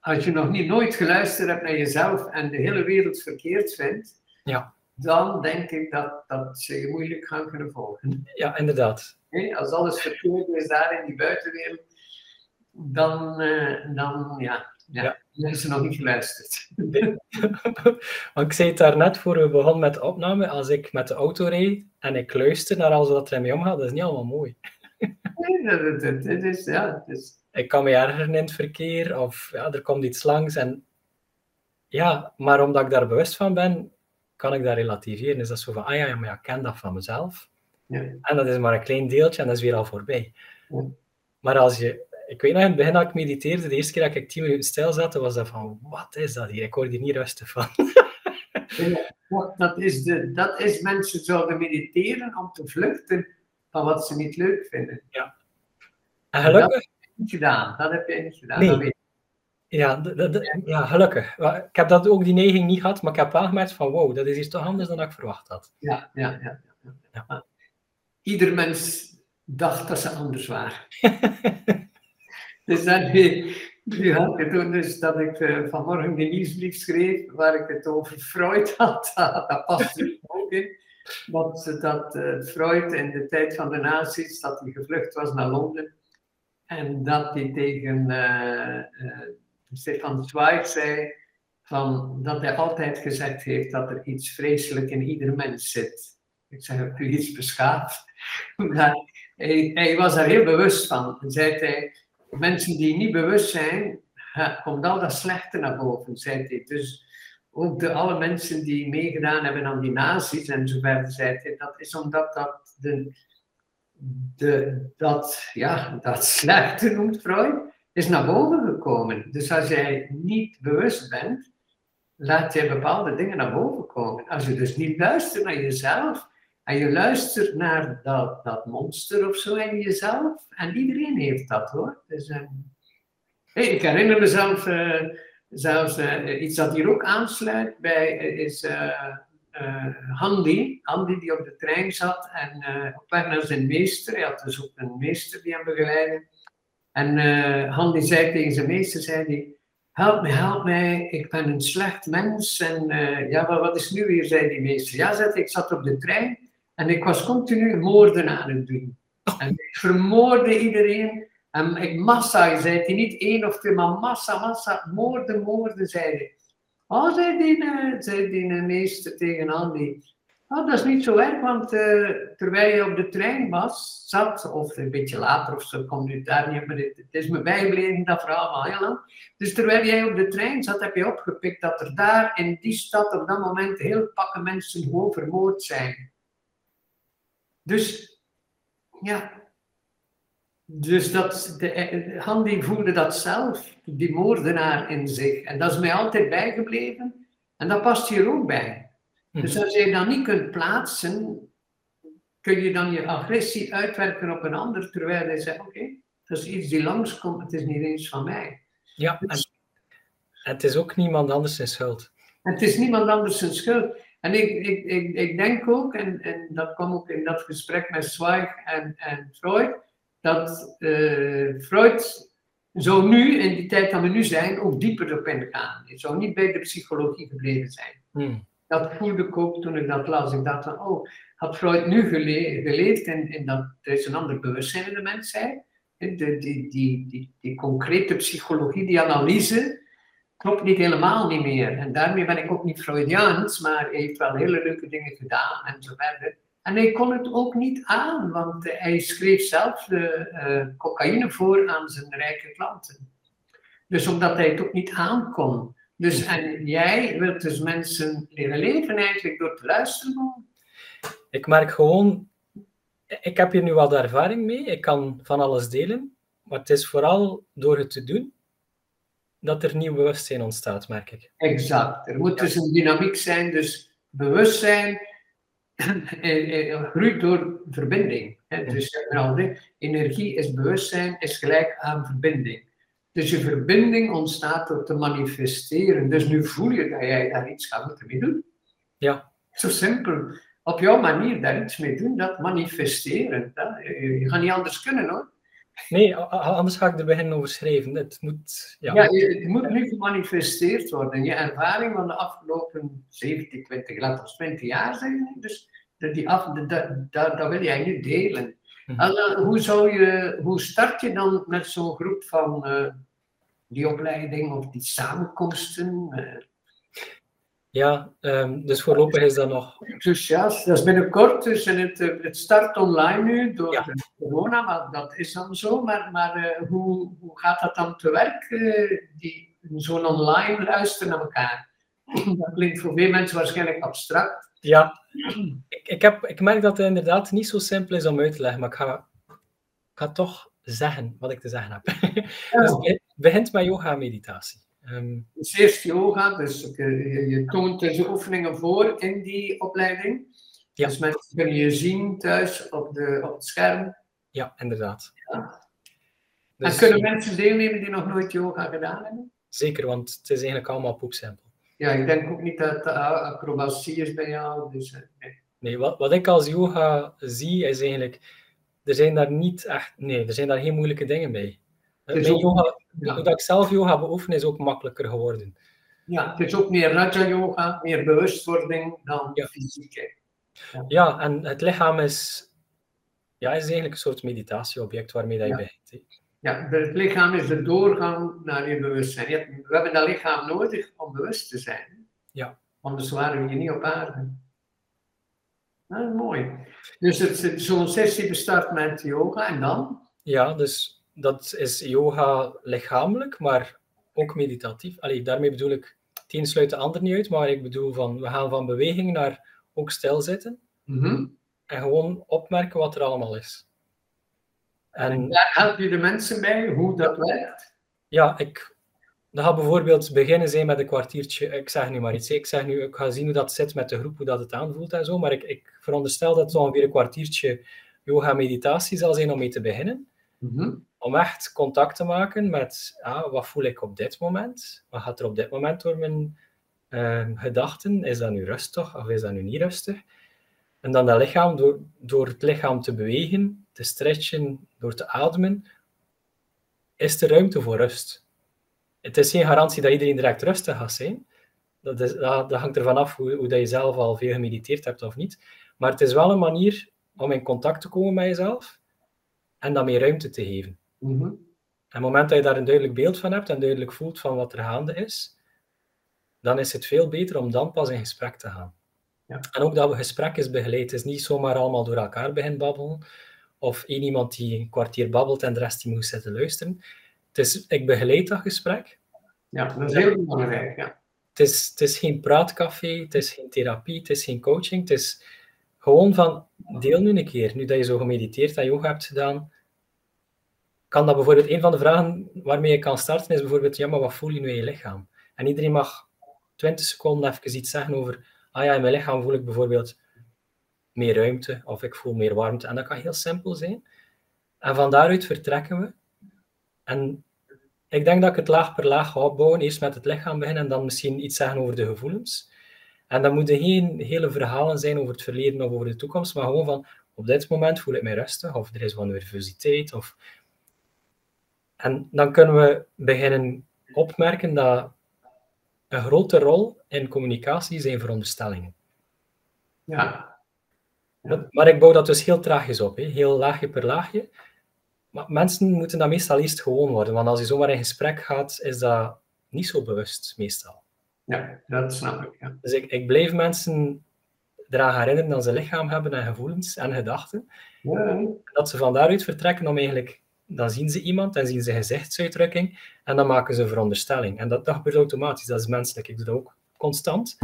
als je nog niet nooit geluisterd hebt naar jezelf en de hele wereld verkeerd vindt, ja. dan denk ik dat, dat ze je moeilijk gaan kunnen volgen. Ja, inderdaad. Nee, als alles verkeerd is daar in die buitenwereld, dan, uh, dan ja, ja, mensen nog niet geluisterd. (laughs) Want ik zei het daarnet voor we begonnen met de opname, als ik met de auto rijd en ik luister naar alles wat er mee omgaat, dat is niet allemaal mooi. (laughs) nee, dat, dat, dat is, ja, dat is... Ik kan me ergeren in het verkeer, of ja, er komt iets langs. En, ja, maar omdat ik daar bewust van ben, kan ik dat relativeren. Is dat zo van, ah ja, maar ja, ik ken dat van mezelf. Ja. En dat is maar een klein deeltje en dat is weer al voorbij. Ja. Maar als je ik weet nog in het begin dat ik mediteerde, de eerste keer dat ik tien minuten stil zat, was dat van, wat is dat hier? Ik hoor hier niet rustig van. (laughs) dat, is de, dat is mensen zouden mediteren om te vluchten van wat ze niet leuk vinden. Ja. En gelukkig... Dat heb je niet gedaan. Dat heb je niet gedaan. Nee. Ja, ja, gelukkig. Ik heb dat ook die neiging niet gehad, maar ik heb wel gemerkt van wow, dat is iets toch anders dan ik verwacht had. Ja, ja, ja. ja, ja. Ieder mens dacht dat ze anders waren. (laughs) Dus dan, (laughs) Nu had ik toen dus dat ik uh, vanmorgen de nieuwsbrief schreef waar ik het over Freud (laughs) had. dat past er ook in. Dat, dat uh, Freud in de tijd van de nazi's, dat hij gevlucht was naar Londen. En dat hij tegen uh, Stefan Zweig zei van, dat hij altijd gezegd heeft dat er iets vreselijk in ieder mens zit. Ik zeg, heb u iets beschaafd? (laughs) Maar hij, hij, was daar heel bewust van. En zei hij, mensen die niet bewust zijn, komt al dat slechte naar boven, zei hij. Dus ook de, alle mensen die meegedaan hebben aan die nazi's en zo verder, zei hij, dat is omdat dat, de, de, dat, ja, dat slechte, noemt Freud, is naar boven gekomen. Dus als jij niet bewust bent, laat jij bepaalde dingen naar boven komen. Als je dus niet luistert naar jezelf, en je luistert naar dat, dat monster of zo in jezelf. En iedereen heeft dat hoor. Dus, uh, ik herinner mezelf uh, zelfs uh, iets dat hier ook aansluit bij is Handy. Handy die op de trein zat en op weg naar zijn meester. Hij had dus ook een meester die hem begeleidde. En Handy zei tegen zijn meester, zei hij, help me, help mij, ik ben een slecht mens. En ja, wat is nu weer, zei die meester. Ja, zei ik zat op de trein en ik was continu moorden aan het doen. En ik vermoorde iedereen. En ik massa, zei hij niet één of twee, maar massa, massa, moorden, moorden, zei hij. Oh, zei die, uh, zei die uh, meester tegen Andy. Oh, dat is niet zo erg, want uh, terwijl je op de trein was, zat, of een beetje later of zo, komt u daar niet, maar het, het is me bijgebleven, dat verhaal al heel lang. Dus terwijl jij op de trein zat, heb je opgepikt dat er daar in die stad op dat moment heel pakken mensen gewoon vermoord zijn. Dus ja, dus dat, de, Handy voelde dat zelf, die moordenaar in zich. En dat is mij altijd bijgebleven. En dat past hier ook bij. Dus mhm. als je dat niet kunt plaatsen, kun je dan je agressie uitwerken op een ander, terwijl hij zegt, oké, dat is iets die langskomt, het is niet eens van mij. Ja, dus, en het is ook niemand anders zijn schuld. Het is niemand anders zijn schuld. En ik, ik, ik, ik denk ook, en, en dat kwam ook in dat gesprek met Zweig en, en Freud, dat uh, Freud zou nu, in die tijd dat we nu zijn, ook dieper op ingaan. Hij zou niet bij de psychologie gebleven zijn. Hmm. Dat voelde ik ook toen ik dat las. Ik dacht van, oh, had Freud nu geleefd en, en dat er is een ander bewustzijn in de mensheid. Die, die, die, die, die concrete psychologie, die analyse, klopt niet helemaal niet meer. En daarmee ben ik ook niet Freudiaans, maar hij heeft wel hele leuke dingen gedaan en zo verder. En hij kon het ook niet aan, want hij schreef zelf de uh, cocaïne voor aan zijn rijke klanten. Dus omdat hij het ook niet aankon. Dus en jij wilt dus mensen leren leven eigenlijk door te luisteren? Ik merk gewoon, ik heb hier nu de ervaring mee, ik kan van alles delen, maar het is vooral door het te doen dat er nieuw bewustzijn ontstaat, merk ik. Exact. Er moet dus een dynamiek zijn, dus bewustzijn (clears throat) eh, eh, groeit door verbinding. Hè? Dus energie is bewustzijn, is gelijk aan verbinding. Dus je verbinding ontstaat door te manifesteren. Dus nu voel je dat jij daar iets gaat moeten mee doen. Ja. Zo simpel. Op jouw manier daar iets mee doen, dat manifesteren. Je gaat niet anders kunnen hoor. Nee, anders ga ik er beginnen over schrijven. Het moet, ja. ja, het moet nu gemanifesteerd worden. Je ervaring van de afgelopen 17, 20, laten we 20 jaar zijn. Dus die af, dat, wil jij nu delen. Mhm. En, uh, hoe, zou je, hoe start je dan met zo'n groep van uh, die opleiding of die samenkomsten? Uh, ja, um, dus voorlopig is dat nog. Dus ja, dat is binnenkort. Dus het, eh, het start online nu door corona, maar dat is dan zo. Maar, maar uh, hoe, hoe gaat dat dan te werk? Uh, die zo'n online luisteren naar elkaar. (clears throat) dat klinkt voor veel mensen waarschijnlijk abstract. Ja, ik, ik, heb, ik merk dat het inderdaad niet zo simpel is om uit te leggen, maar ik ga, ik ga toch zeggen wat ik te zeggen heb. (laughs) dus het begint met yoga-meditatie. Um, dus eerst yoga, dus je, je toont deze oefeningen voor in die opleiding. Ja. Dus mensen kunnen je zien thuis op, de, op het scherm. Ja, inderdaad. Ja. Dus, en kunnen mensen deelnemen die nog nooit yoga gedaan hebben? Zeker, want het is eigenlijk allemaal poepsimpel. Ja, ik denk ook niet dat acrobatie is bij jou. Dus, eh, nee, nee wat, wat ik als yoga zie is eigenlijk, er zijn daar niet echt, nee, er zijn daar geen moeilijke dingen bij. Is ook- yoga, ja. Doordat ik zelf yoga beoefen, is ook makkelijker geworden. Ja, het is ook meer Raja Yoga, meer bewustwording dan Ja. fysiek. Ja, en het lichaam is, ja, is eigenlijk een soort meditatieobject waarmee dat je Ja. begint. Ja, het lichaam is de doorgang naar je bewustzijn. Je hebt- We hebben dat lichaam nodig om bewust te zijn. Ja. Anders waren we hier niet op aarde. Ah, mooi. Dus het- zo'n sessie bestart met yoga en dan? Ja, dus dat is yoga lichamelijk, maar ook meditatief. Allee, daarmee bedoel ik, het een sluit de ander niet uit, maar ik bedoel van, we gaan van beweging naar ook stilzitten Mhm. en gewoon opmerken wat er allemaal is. En En daar help je de mensen bij hoe dat werkt. ja, ik, dat gaat bijvoorbeeld beginnen zijn met een kwartiertje, ik zeg nu maar iets, ik zeg nu, ik ga zien hoe dat zit met de groep, hoe dat het aanvoelt en zo, maar ik, ik veronderstel dat het ongeveer een kwartiertje yoga-meditatie zal zijn om mee te beginnen. Mhm. om echt contact te maken met ah, wat voel ik op dit moment? Wat gaat er op dit moment door mijn eh, gedachten? Is dat nu rustig of is dat nu niet rustig? En dan dat lichaam, door, door het lichaam te bewegen, te stretchen, door te ademen, is er ruimte voor rust. Het is geen garantie dat iedereen direct rustig gaat zijn. Dat, is, dat hangt ervan af hoe, hoe dat je zelf al veel gemediteerd hebt of niet. Maar het is wel een manier om in contact te komen met jezelf en dan meer ruimte te geven. Mhm. En op het moment dat je daar een duidelijk beeld van hebt en duidelijk voelt van wat er gaande is, dan is het veel beter om dan pas in gesprek te gaan. Ja. En ook dat we gesprek is begeleid. Het is niet zomaar allemaal door elkaar beginnen babbelen, of één iemand die een kwartier babbelt en de rest die moet zitten luisteren. Het is, ik begeleid dat gesprek. Ja, dat is heel belangrijk. Ja. Het is, het is geen praatcafé, het is geen therapie, het is geen coaching. Het is gewoon van, deel nu een keer. Nu dat je zo gemediteerd en yoga hebt gedaan, kan dat bijvoorbeeld, een van de vragen waarmee je kan starten is bijvoorbeeld, ja, maar wat voel je nu in je lichaam? En iedereen mag 20 seconden even iets zeggen over, ah ja, in mijn lichaam voel ik bijvoorbeeld meer ruimte, of ik voel meer warmte. En dat kan heel simpel zijn. En van daaruit vertrekken we. En ik denk dat ik het laag per laag ga opbouwen. Eerst met het lichaam beginnen en dan misschien iets zeggen over de gevoelens. En dan moeten geen hele verhalen zijn over het verleden of over de toekomst, maar gewoon van op dit moment voel ik mij rustig, of er is wat nervositeit. Of... En dan kunnen we beginnen opmerken dat een grote rol in communicatie zijn veronderstellingen. Ja. Maar, maar ik bouw dat dus heel traagjes op, heel laagje per laagje. Maar mensen moeten dat meestal eerst gewoon worden, want als je zomaar in gesprek gaat, is dat niet zo bewust, meestal. ja, dat snap ik. Ja. Dus ik, ik blijf mensen eraan herinneren dat ze lichaam hebben en gevoelens en gedachten. Ja. Dat ze van daaruit vertrekken om eigenlijk... Dan zien ze iemand en zien ze gezichtsuitdrukking en dan maken ze veronderstelling. En dat, dat gebeurt automatisch, dat is menselijk. Ik doe dat ook constant.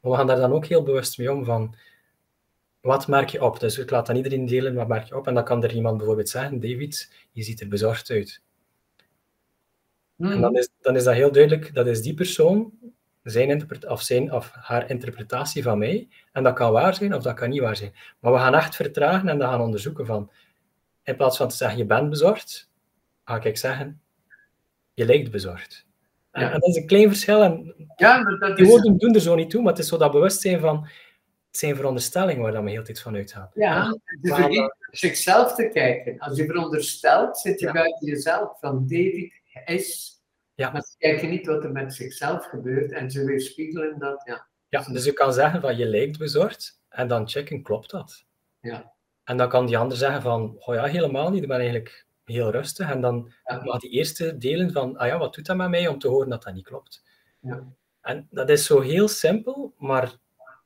Maar we gaan daar dan ook heel bewust mee om van... Wat merk je op? Dus ik laat aan iedereen delen, wat merk je op? En dan kan er iemand bijvoorbeeld zeggen, David, je ziet er bezorgd uit. En dan is, dan is dat heel duidelijk, dat is die persoon, zijn, of zijn of haar interpretatie van mij. En dat kan waar zijn of dat kan niet waar zijn. Maar we gaan echt vertragen en dan gaan onderzoeken van, in plaats van te zeggen, je bent bezorgd, ga ik zeggen, je lijkt bezorgd. En, Ja. en dat is een klein verschil en Ja, dat die is... woorden doen er zo niet toe, maar het is zo dat bewustzijn van, het zijn veronderstellingen waar dan we heel tijd van uitgaan. Ja, je vergeet zichzelf te kijken. Als je veronderstelt, zit je Ja. buiten jezelf. Van David is... Ja. Maar ze kijken niet wat er met zichzelf gebeurt en ze weerspiegelen dat. Ja. Ja, dus je kan zeggen van je lijkt bezorgd en dan checken, klopt dat? Ja. En dan kan die ander zeggen van, oh ja, helemaal niet, ik ben eigenlijk heel rustig. En dan Ja. mag die eerste delen van, ah ja, wat doet dat met mij om te horen dat dat niet klopt? Ja. En dat is zo heel simpel, maar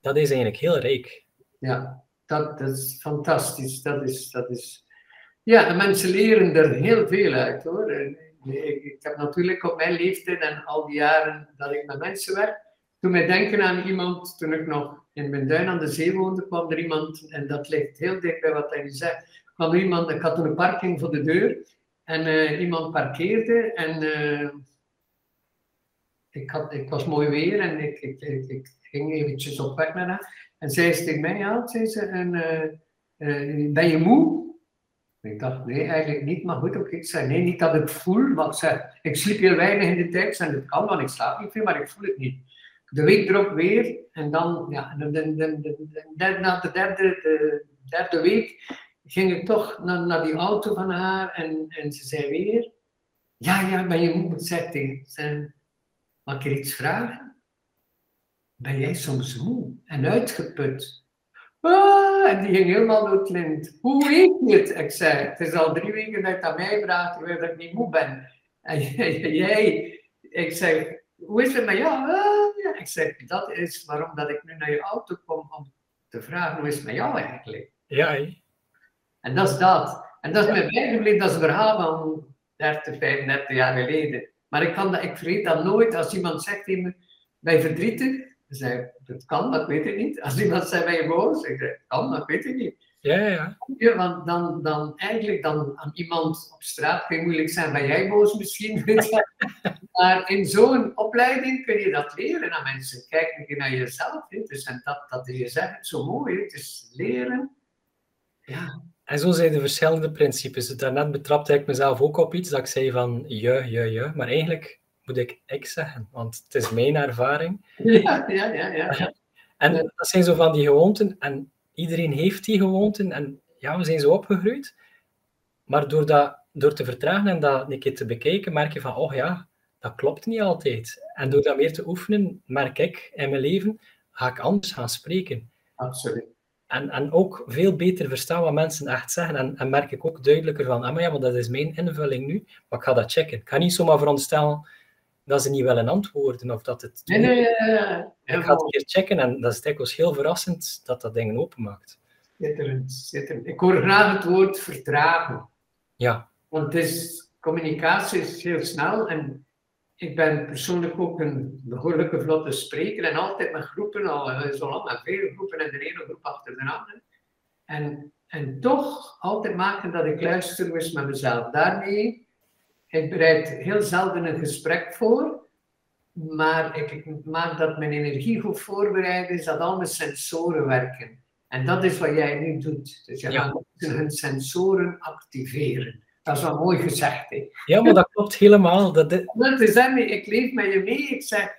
dat is eigenlijk heel rijk. Ja, dat, dat is fantastisch. Dat is, dat is... Ja, en mensen leren er heel veel uit hoor. Ik, ik heb natuurlijk op mijn leeftijd en al die jaren dat ik met mensen werk, toen mij denken aan iemand, toen ik nog in mijn duin aan de zee woonde, kwam er iemand, en dat ligt heel dicht bij wat hij zegt, kwam er iemand, ik had een parking voor de deur, en eh, iemand parkeerde, en eh, ik, had, ik was mooi weer, en ik, ik, ik, ging eventjes op weg naar haar, en zij is tegen mij aan, zei ze, en, eh, ben je moe? Ik dacht, nee, eigenlijk niet, maar goed, ook ik zei, nee, niet dat ik voel, maar ik ik sliep heel weinig in de tijd, en dat kan, want ik slaap niet veel, maar ik voel het niet. De week erop weer, en dan, ja, na de derde, de derde week ging ik toch naar, naar die auto van haar, en, en ze zei weer, Ja, ja, maar je moet zeggen, mag ik er iets vragen? Ben jij soms moe en uitgeput? Ah, en die ging helemaal door het lint. Hoe weet je het? Ik zei, het is al drie weken dat je aan mij vraagt terwijl ik niet moe ben. En (laughs) jij, ik zeg, hoe is het met jou? Ja. Ik zeg, dat is waarom dat ik nu naar je auto kom om te vragen, hoe is het met jou eigenlijk? Ja, En dat is dat. En dat is mij bijgebleven, dat is een verhaal van 30, 35 jaar geleden. Maar ik, kan dat, ik vergeet dat nooit als iemand zegt tegen me, ben je verdrietig? zei, dat kan, dat weet ik niet. Als iemand zei, ben je boos? Ik zei, kan, dat weet ik niet. Ja, ja. ja want dan, dan eigenlijk dan aan iemand op straat kun je moeilijk zijn, ben jij boos misschien? (laughs) maar in zo'n opleiding kun je dat leren aan mensen. Kijk een keer naar jezelf. Dus, en dat, dat je zegt zo mooi. Het is leren. Ja. En zo zijn de verschillende principes. Daarnet betrapte ik mezelf ook op iets dat ik zei van je, je, je. Maar eigenlijk moet ik ik zeggen, want het is mijn ervaring. Ja, ja, ja. ja. (laughs) En dat zijn zo van die gewoonten, en iedereen heeft die gewoonten, en ja, we zijn zo opgegroeid. Maar door, dat, door te vertragen en dat een keer te bekijken, merk je van, oh ja, dat klopt niet altijd. En door dat meer te oefenen, merk ik in mijn leven, ga ik anders gaan spreken. Absoluut. En, en ook veel beter verstaan wat mensen echt zeggen. En, en merk ik ook duidelijker van, ah, maar ja, maar dat is mijn invulling nu, maar ik ga dat checken. Ik ga niet zomaar veronderstellen dat ze niet willen antwoorden of dat het. Nee, nee, nee, Ik ga het een keer checken en dat is dikwijls heel verrassend dat dat dingen openmaakt. Schitterend, schitterend. Ik hoor graag het woord vertragen. Ja. Want het is, communicatie is heel snel en ik ben persoonlijk ook een behoorlijke vlotte spreker en altijd met groepen, al eh, zo lang met veel groepen en de ene groep achter de andere. En, en toch altijd maken dat ik luister met mezelf. Daarmee ik bereid heel zelden een gesprek voor, maar ik maak dat mijn energie goed voorbereid is, dat al mijn sensoren werken. En dat is wat jij nu doet. Dus je gaat hun sensoren activeren. Dat is wel mooi gezegd. Hè? Ja, maar dat klopt helemaal. Dat, dat is hem, ik leef met je mee. Ik zeg,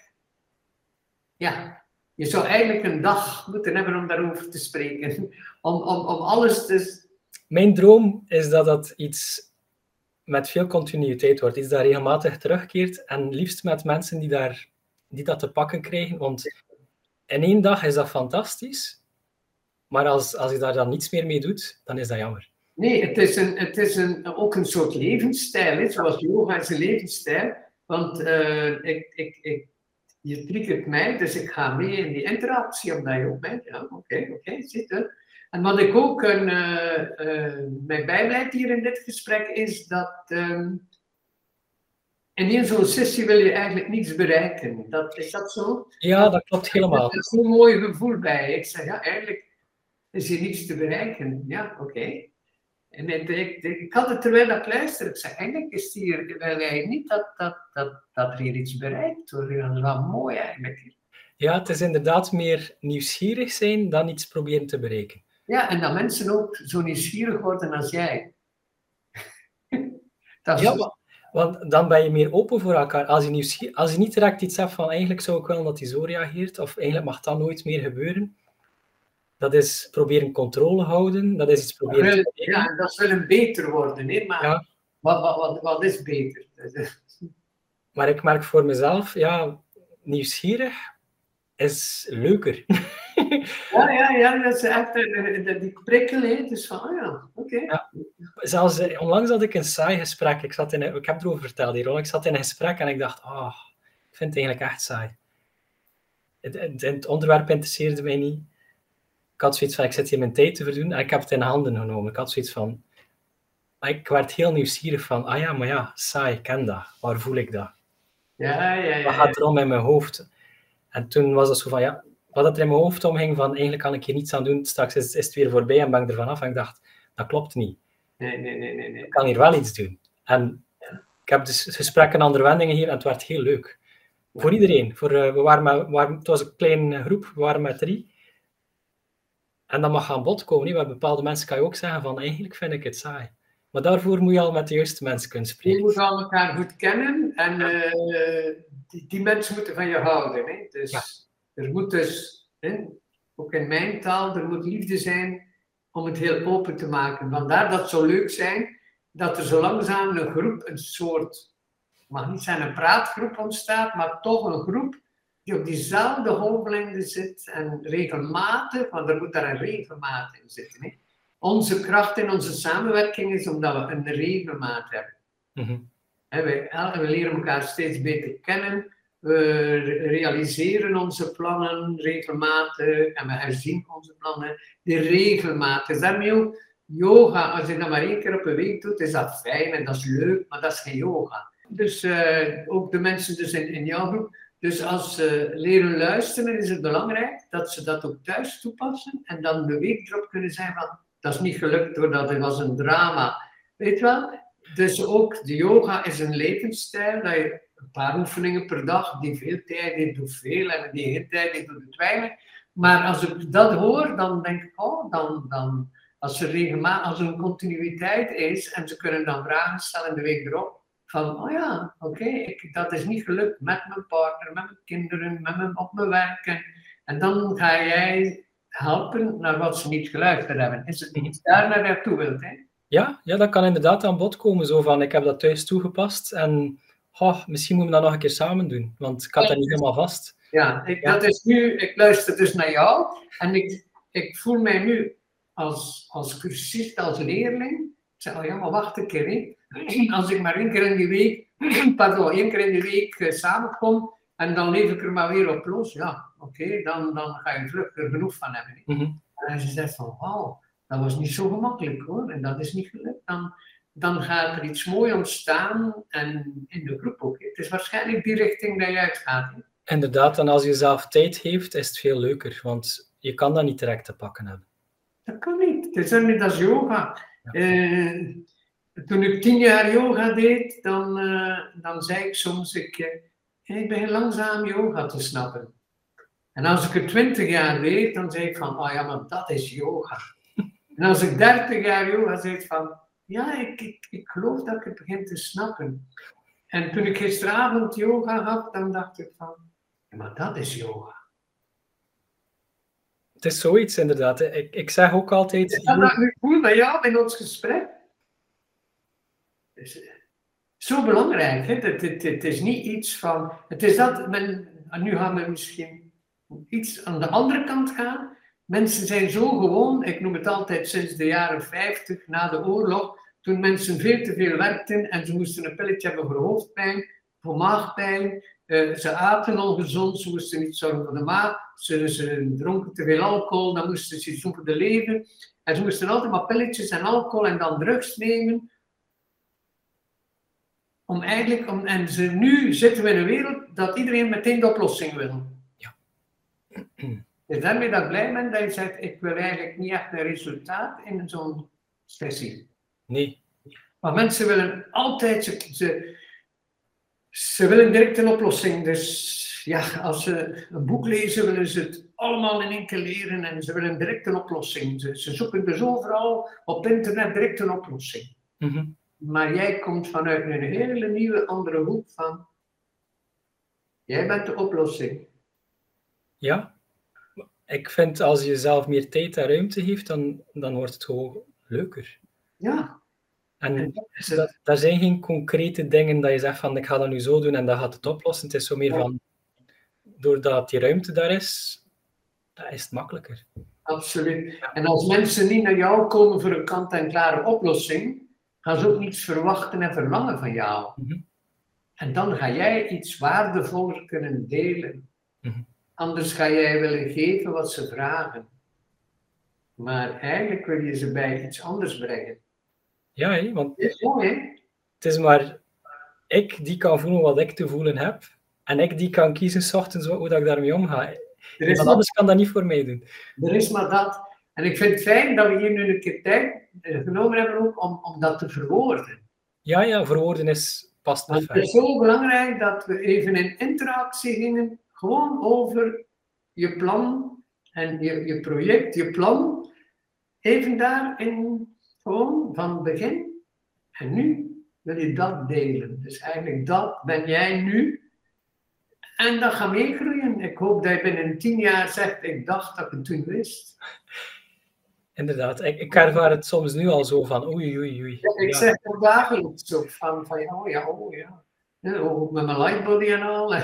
ja, je zou eigenlijk een dag moeten hebben om daarover te spreken. (laughs) Om, om, om alles te... Mijn droom is dat dat iets met veel continuïteit wordt. Iets dat regelmatig terugkeert en liefst met mensen die, daar, die dat te pakken krijgen. Want in één dag is dat fantastisch, maar als, als je daar dan niets meer mee doet, dan is dat jammer. Nee, het is, een, het is een, ook een soort levensstijl, hè? zoals yoga is een levensstijl. Want uh, ik, ik, ik, je triggert mij, dus ik ga mee in die interactie omdat je ook bent. Ja, oké, oké, okay, zitten. En wat ik ook een, uh, uh, mij bijblijft hier in dit gesprek is dat um, in zo'n sessie wil je eigenlijk niets bereiken. Dat, is dat zo? Ja, dat klopt helemaal. Er is een mooi gevoel bij. Ik zeg, ja, eigenlijk is hier niets te bereiken. Ja, oké. En ik, ik, ik, had het terwijl ik luisterde, ik zeg, eigenlijk is hier, wil niet dat, dat, dat, dat er hier iets bereikt wordt. Dat is wel mooi eigenlijk. Ja, het is inderdaad meer nieuwsgierig zijn dan iets proberen te bereiken. Ja, en dat mensen ook zo nieuwsgierig worden als jij. (laughs) dat ja, want dan ben je meer open voor elkaar. Als je, nieuwsgierig, als je niet direct iets hebt van eigenlijk zou ik willen dat hij zo reageert, of eigenlijk mag dat nooit meer gebeuren. Dat is proberen controle houden, dat is iets proberen... Ja, dat zullen beter worden, hè? maar ja. wat, wat, wat, wat is beter? (laughs) maar ik merk voor mezelf, ja, nieuwsgierig is leuker. (laughs) Ja, ja, ja, dat is echt uh, die prikkel, hè. Dus van, oh ja, oké. Ja. Zelfs, uh, onlangs had ik een saai gesprek. Ik, zat in een, ik heb erover verteld hier, ik zat in een gesprek en ik dacht, oh, ik vind het eigenlijk echt saai. Het, het, het, onderwerp interesseerde mij niet. Ik had zoiets van, ik zit hier mijn tijd te verdoen en ik heb het in handen genomen. Ik had zoiets van, ik werd heel nieuwsgierig van, ah ja, maar ja, saai, ik ken dat. Waar voel ik dat? Ja, ja, ja. Wat gaat er om in mijn hoofd? En toen was het zo van, ja, wat er in mijn hoofd omging van eigenlijk kan ik hier niets aan doen, straks is, is het weer voorbij en ben ik er vanaf. En ik dacht, dat klopt niet. Nee, nee, nee, nee, nee. Ik kan hier wel iets doen. En ik heb dus gesprekken en andere wendingen hier en het werd heel leuk. Voor iedereen. Voor, uh, we waren met, waren, het was een kleine groep, we waren met drie. En dat mag aan bod komen. Bij bepaalde mensen kan je ook zeggen van eigenlijk vind ik het saai. Maar daarvoor moet je al met de juiste mensen kunnen spreken. Je moet al elkaar goed kennen en uh, die, die, mensen moeten van je houden. Hè? Dus... Ja. Er moet dus, hè, ook in mijn taal, er moet liefde zijn om het heel open te maken. Vandaar dat het zo leuk zijn dat er zo langzaam een groep een soort mag niet zijn een praatgroep ontstaat, maar toch een groep die op diezelfde golflengte zit en regelmatig, want er moet daar een regelmaat in zitten. Hè. Onze kracht in onze samenwerking is omdat we een regelmaat hebben. Mhm. We, we leren elkaar steeds beter kennen. We realiseren onze plannen regelmatig en we herzien onze plannen. Dus daarmee ook yoga, als je dat maar één keer op een week doet, is dat fijn en dat is leuk, maar dat is geen yoga. Dus eh, ook de mensen dus in, in jouw groep. Dus als ze leren luisteren, is het belangrijk dat ze dat ook thuis toepassen en dan de week erop kunnen zijn van dat is niet gelukt doordat het was een drama. Weet je wel? Dus ook de yoga is een levensstijl, dat je een paar oefeningen per dag, die veel tijd heeft, doet veel en die geen tijd heeft, doet weinig. Maar als ik dat hoor, dan denk ik, oh, dan, dan als er regelmatig, als er een continuïteit is en ze kunnen dan vragen stellen de week erop, van, oh ja, oké, dat is niet gelukt met mijn partner, met mijn kinderen, met mijn, op mijn werk. En, dan ga jij helpen naar wat ze niet geluisterd hebben. Is het niet daar naar naartoe wilt, hè? Ja, ja, dat kan inderdaad aan bod komen. Zo van, ik heb dat thuis toegepast en oh, misschien moeten we dat nog een keer samen doen, want ik had dat niet helemaal vast. Ja, ik, dat is nu, ik luister dus naar jou en ik, ik voel mij nu als, als cursist, als leerling. Ik zeg, oh ja, maar wacht een keer, hè. (clears throat) Als ik maar één keer in de week, (clears throat) pardon, één keer in de week uh, samenkom en dan leef ik er maar weer op los, ja, oké, dan, dan ga je er genoeg van hebben. Mhm. En ze zegt van, wauw, dat was niet zo gemakkelijk hoor, en dat is niet gelukt. Dan, dan gaat er iets moois ontstaan en in de groep ook. Het is waarschijnlijk die richting dat je uitgaat. Inderdaad, en als je zelf tijd heeft, is het veel leuker, want je kan dat niet direct te pakken hebben. Dat kan niet. Het is als yoga. Ja. Eh, toen ik tien jaar yoga deed, dan, eh, dan zei ik soms, ik, eh, ik begin langzaam yoga te snappen. En als ik het twintig jaar deed, dan zei ik van, oh ja, maar dat is yoga. En als ik dertig jaar yoga deed, van, ja, ik, ik, ik geloof dat ik het begin te snappen. En toen ik gisteravond yoga had, dan dacht ik van, maar dat is yoga. Het is zoiets inderdaad. Ik, ik zeg ook altijd, Is dat ik nu voel bij jou in ons gesprek? is eh, zo belangrijk. Hè? Het, het, het is niet iets van. Het is dat men. en Nu gaan we misschien iets aan de andere kant gaan. Mensen zijn zo gewoon, ik noem het altijd sinds de jaren 50 na de oorlog, toen mensen veel te veel werkten en ze moesten een pilletje hebben voor hoofdpijn, voor maagpijn. Eh, ze aten ongezond, ze moesten niet zorgen voor de maag. Ze, ze dronken te veel alcohol, dan moesten ze voor de leven. En ze moesten altijd maar pilletjes en alcohol en dan drugs nemen om eigenlijk, om, en ze, nu zitten we in een wereld dat iedereen meteen de oplossing wil. Ja. Dus daarmee dat ik blij ben dat je zegt, ik wil eigenlijk niet echt een resultaat in zo'n sessie. nee, Maar mensen willen altijd, ze, ze, ze willen direct een oplossing. Dus ja, als ze een boek lezen, willen ze het allemaal in één keer leren en ze willen direct een oplossing. Ze, ze zoeken dus overal op internet direct een oplossing. Mhm. Maar jij komt vanuit een hele nieuwe andere hoek van. Jij bent de oplossing. ja. Ik vind als je zelf meer tijd en ruimte geeft, dan, dan wordt het gewoon leuker. Ja. En En dat is het. dat, daar zijn geen concrete dingen dat je zegt van ik ga dat nu zo doen en dat gaat het oplossen. Het is zo meer Ja. van, doordat die ruimte daar is, dat is het makkelijker. Absoluut. En als mensen niet naar jou komen voor een kant-en-klare oplossing, gaan ze ook niets verwachten en verlangen van jou. Mhm. En dan ga jij iets waardevoller kunnen delen. Mhm. Anders ga jij willen geven wat ze vragen. Maar eigenlijk wil je ze bij iets anders brengen. Ja, want Is mooi, hè? het is maar ik die kan voelen wat ik te voelen heb. En ik die kan kiezen 's ochtends hoe dat ik daarmee omga. Iemand maar, anders kan dat niet voor mij doen. er is maar dat. En ik vind het fijn dat we hier nu een keer tijd eh, genomen hebben ook om, om dat te verwoorden. Ja, ja, verwoorden is past Want het perfect. is zo belangrijk dat we even in interactie gingen, gewoon over je plan en je, je project, je plan. Even daarin, gewoon van begin. En nu wil je dat delen. Dus eigenlijk dat ben jij nu. En dat gaat meegroeien. Ik hoop dat je binnen tien jaar zegt, ik dacht dat ik het toen wist. Inderdaad, ik, ik ervaar het soms nu al zo van oei, oei, oei. Ik zeg het dagelijks zo van, van ja, oh ja, oh ja. Ook met mijn lightbody en al. (laughs)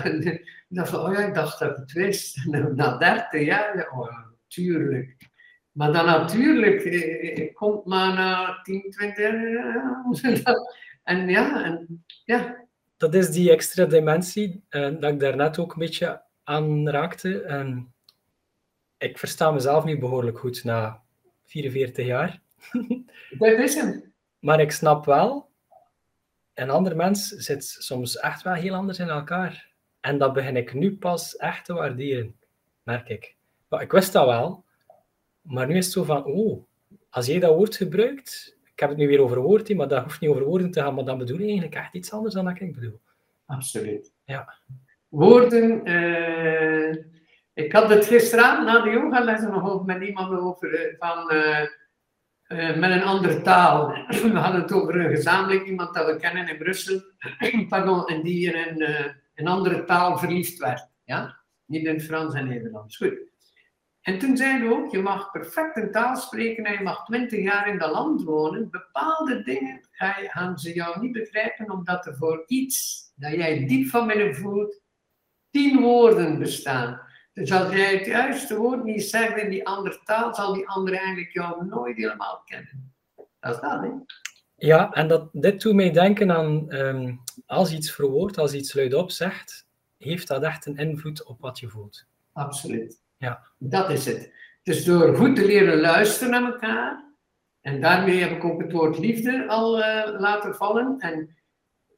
En dacht van, oh ja, ik dacht dat ik het wist. (laughs) En na 30 jaar, oh ja, tuurlijk. Maar dan natuurlijk, ik kom maar na 10, 20 jaar. (laughs) En ja, en, ja. Dat is die extra dimensie uh, dat ik daarnet ook een beetje aan raakte. En ik versta mezelf nu behoorlijk goed na 44 jaar. Dat is hem. Maar ik snap wel, een ander mens zit soms echt wel heel anders in elkaar. En dat begin ik nu pas echt te waarderen, merk ik. Maar ik wist dat wel, maar nu is het zo van, oh, als jij dat woord gebruikt, ik heb het nu weer over woorden, maar dat hoeft niet over woorden te gaan, maar dan bedoel je eigenlijk echt iets anders dan dat ik bedoel. Absoluut. Ja. Woorden, uh, ik had het gisteravond na de yogales nog over met iemand over eh, van, uh, uh, met een andere taal. We hadden het over een gezamenlijk iemand dat we kennen in Brussel, (clears throat) pardon, en die in een, een andere taal verliefd werd. Ja? Niet in Frans en Nederlands. Goed. En toen zeiden we ook, je mag perfect een taal spreken en je mag twintig jaar in dat land wonen. Bepaalde dingen gaan ze jou niet begrijpen, omdat er voor iets dat jij diep van binnen voelt, tien woorden bestaan. Dus als jij het juiste woord niet zegt in die andere taal, zal die andere eigenlijk jou nooit helemaal kennen. Dat is dat, hè? Ja, en dat, dit doet mij denken aan um, als iets verwoordt, als iets luidop zegt, heeft dat echt een invloed op wat je voelt. Absoluut. Ja. Dat is het. Dus door goed te leren luisteren naar elkaar, en daarmee heb ik ook het woord liefde al uh, laten vallen. En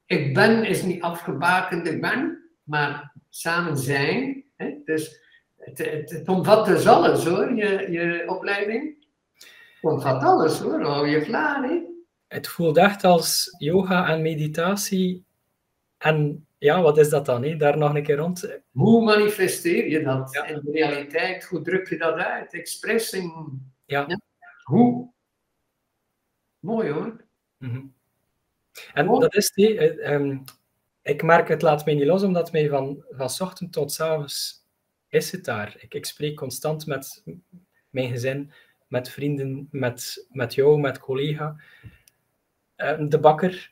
ik ben is niet afgebakend ik ben, maar samen zijn. Hè? Dus het, het, het, omvat dus alles hoor, je, je opleiding. Het omvat alles hoor, hou je klaar. Hè? Het voelt echt als yoga en meditatie. En ja, wat is dat dan? Hè? Daar nog een keer rond. Hoe manifesteer je dat in de realiteit? Hoe druk je dat uit? Expressing. Ja. ja. Hoe? Mooi hoor. Mm -hmm. En dat is die. Um, ik merk het laat mij niet los, omdat mij van, van ochtend tot avonds is het daar. Ik, ik spreek constant met mijn gezin, met vrienden, met, met jou, met collega. Uh, de bakker.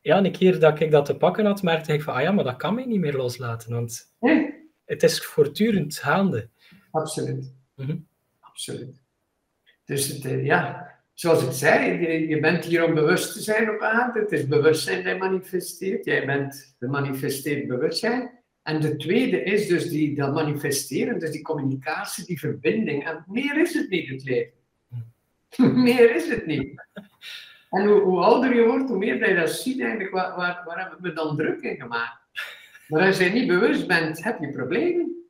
Ja, een keer dat ik dat te pakken had, merkte ik van, ah ja, maar dat kan mij niet meer loslaten, want nee. het is voortdurend gaande. Absoluut. Mm -hmm. Absoluut. Dus het, uh, ja, zoals ik zei, je, je, bent hier om bewust te zijn op aarde. Het is bewustzijn dat manifesteert. Jij bent gemanifesteerd bewustzijn. En de tweede is dus die, dat manifesteren, dus die communicatie, die verbinding. En meer is het niet, het leven. (laughs) meer is het niet. En hoe, hoe, ouder je wordt, hoe meer je dat ziet, eigenlijk, waar, waar, waar hebben we dan druk in gemaakt? Maar als je niet bewust bent, heb je problemen.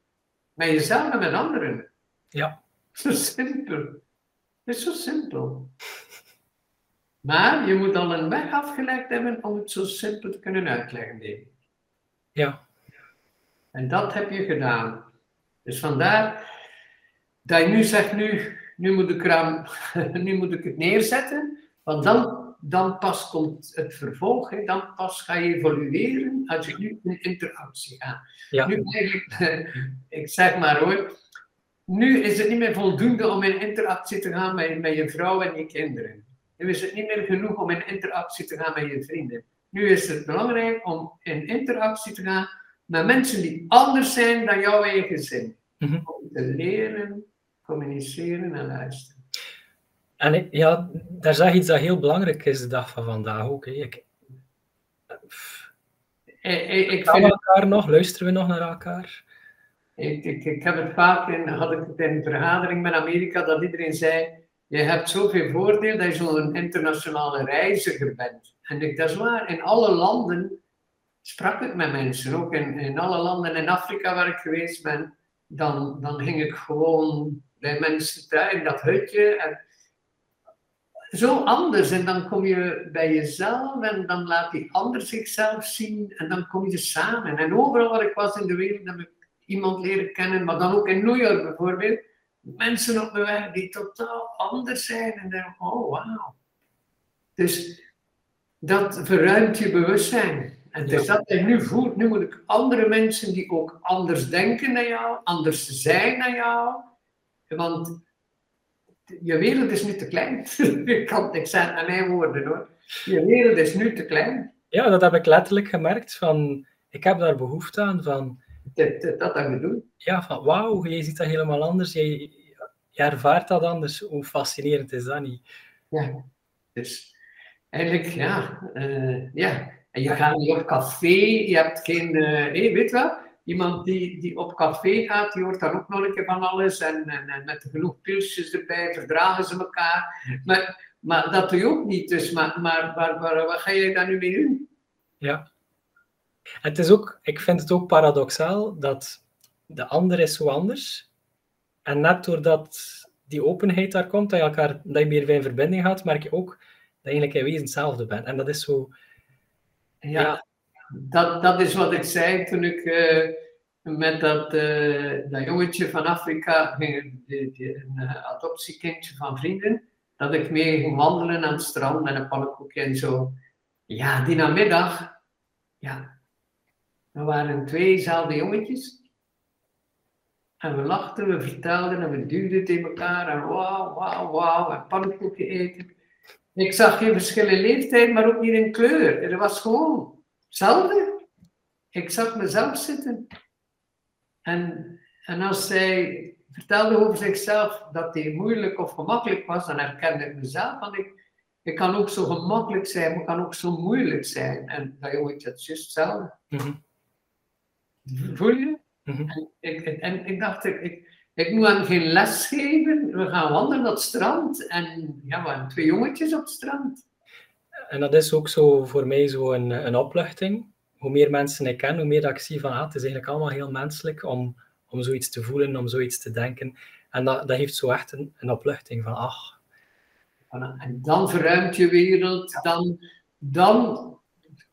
Met jezelf en met anderen. Ja. (laughs) Zo simpel. Het is zo simpel. Maar je moet al een weg afgelegd hebben om het zo simpel te kunnen uitleggen. Ja. En dat heb je gedaan. Dus vandaar dat je nu zegt, nu, nu, moet, ik (laughs) nu moet ik het neerzetten, want dan, dan pas komt het vervolg, hè. dan pas ga je evolueren als je nu in interactie gaat. Ja. Nu eigenlijk, (laughs) ik zeg maar hoor, nu is het niet meer voldoende om in interactie te gaan met, met je vrouw en je kinderen. Nu is het niet meer genoeg om in interactie te gaan met je vrienden. Nu is het belangrijk om in interactie te gaan met mensen die anders zijn dan jouw eigen gezin. Mm -hmm. Om te leren, communiceren en luisteren. En ik, ja, daar zeg iets dat heel belangrijk is de dag van vandaag ook. Hè. Ik, ik, ik, ik vind elkaar nog? Luisteren we nog naar elkaar? Ik, ik, ik heb het vaak in, had ik het in een vergadering met Amerika, dat iedereen zei, je hebt zoveel voordeel dat je zo'n internationale reiziger bent. En ik, dat is waar, in alle landen sprak ik met mensen, ook in, in alle landen in Afrika waar ik geweest ben, dan, dan ging ik gewoon bij mensen thuis in dat hutje. En zo anders. En dan kom je bij jezelf en dan laat die ander zichzelf zien en dan kom je samen. En overal waar ik was in de wereld heb ik iemand leren kennen, maar dan ook in New York bijvoorbeeld. Mensen op mijn weg die totaal anders zijn. En dan, oh wauw. Dus dat verruimt je bewustzijn. En het is dat nu voelt, nu moet ik andere mensen die ook anders denken dan jou, anders zijn dan jou. Want je wereld is nu te klein. (laughs) ik kan niks zeggen aan mijn woorden hoor. Je wereld is nu te klein. Ja, dat heb ik letterlijk gemerkt. Van, ik heb daar behoefte aan. Van, Dat, dat, dat doet. ja, van wauw, je ziet dat helemaal anders. Je, je ervaart dat anders. Hoe fascinerend is dat niet? Ja. Dus eigenlijk, ja. eh, ja. En je gaat niet op café, je hebt geen, eh hé, weet wel, iemand die, die op café gaat, die hoort dan ook nog een keer van alles en, en, met genoeg pilsjes erbij verdragen ze elkaar. Maar, maar dat doe je ook niet, dus maar, maar, maar, maar wat ga je daar nu mee doen? Ja. Het is ook, ik vind het ook paradoxaal dat de ander is zo anders. En net doordat die openheid daar komt, dat je, elkaar, dat je meer in verbinding gaat, merk je ook dat eigenlijk in wezen hetzelfde bent. En dat is zo... Ja. Dat, dat is wat ik zei toen ik eh, met dat, eh, dat jongetje van Afrika een eh, adoptiekindje van vrienden, dat ik mee ging wandelen aan het strand met een pannenkoekje en zo. Ja, die namiddag, ja, er waren tweezelfde jongetjes. En we lachten, we vertelden en we duwden tegen elkaar en wauw, wauw, wauw, en pannenkoekje eten. Ik zag geen verschil in leeftijd, maar ook niet in kleur. Er was gewoon hetzelfde. Ik zag mezelf zitten. En, en als zij vertelde over zichzelf dat hij moeilijk of gemakkelijk was, dan herkende ik mezelf. Want ik, ik kan ook zo gemakkelijk zijn, maar ik kan ook zo moeilijk zijn. En dat jongetje, het is juist hetzelfde. Mhm. Voel je? Mhm. En ik, en ik dacht, ik, ik, moet hem geen les geven. We gaan wandelen op het strand. En ja, we hadden twee jongetjes op het strand. En dat is ook zo voor mij zo een, een opluchting. Hoe meer mensen ik ken, hoe meer dat ik zie van ah, het is eigenlijk allemaal heel menselijk om, om zoiets te voelen, om zoiets te denken. En dat, dat heeft zo echt een, een opluchting van ach. En dan verruimt je wereld, dan, dan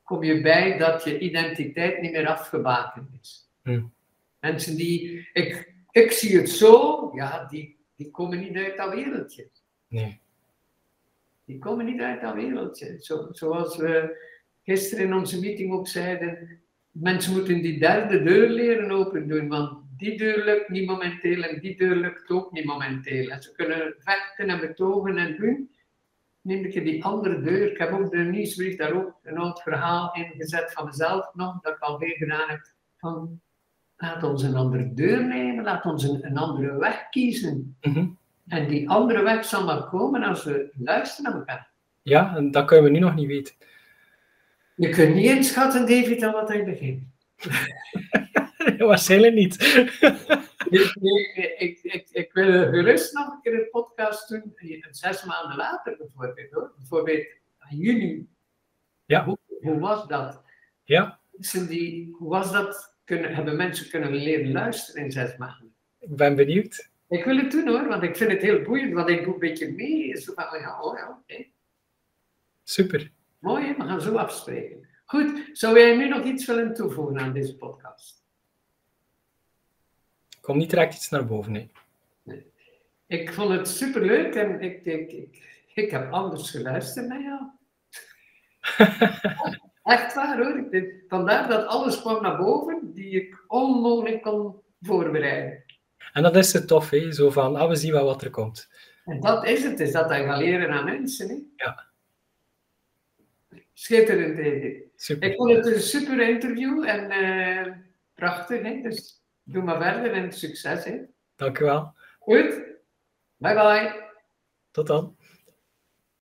kom je bij dat je identiteit niet meer afgebakend is. Hmm. Mensen die, ik, ik zie het zo, ja, die, die komen niet uit dat wereldje. nee. Die komen niet uit dat wereldje. Zo, zoals we gisteren in onze meeting ook zeiden, mensen moeten die derde deur leren open doen, want die deur lukt niet momenteel en die deur lukt ook niet momenteel. En ze kunnen vechten en betogen en doen. Neem ik die andere deur. Ik heb ook de nieuwsbrief daar ook een oud verhaal in gezet van mezelf nog, dat ik alweer gedaan heb. Van, laat ons een andere deur nemen, laat ons een, een andere weg kiezen. Mhm. En die andere weg zal maar komen als we luisteren naar elkaar. Ja, en dat kunnen we nu nog niet weten. Je kunt niet inschatten, David, aan wat hij begint. (laughs) Waarschijnlijk niet. ik, ik, ik, ik, ik wil gerust nog een keer een podcast doen, zes maanden later bijvoorbeeld. Hoor. Bijvoorbeeld in juni. Ja. Hoe, hoe was dat? Ja, Mensen die, hoe was dat? Kunnen, hebben mensen kunnen leren luisteren in zes maanden? ik ben benieuwd. Ik wil het doen hoor, want ik vind het heel boeiend, want ik doe een beetje mee. Zo van, ja, oh ja, oké. Super. Mooi, hè? we gaan zo afspreken. Goed, zou jij nu nog iets willen toevoegen aan deze podcast? Kom niet direct iets naar boven, nee. Ik vond het superleuk en ik, ik, ik, ik heb anders geluisterd naar jou. (laughs) Echt waar hoor. Vandaar dat alles kwam naar boven die ik onmogelijk kon voorbereiden. En dat is het tof, hè? Zo van, ah, we zien wel wat er komt. En dat is het, is dat je gaat leren aan mensen. Hè? Ja. Schitterend. Super. Ik vond het een super interview en eh, prachtig. Hè? Dus doe maar verder en succes. Hè? Dank u wel. Goed, bye bye. Tot dan.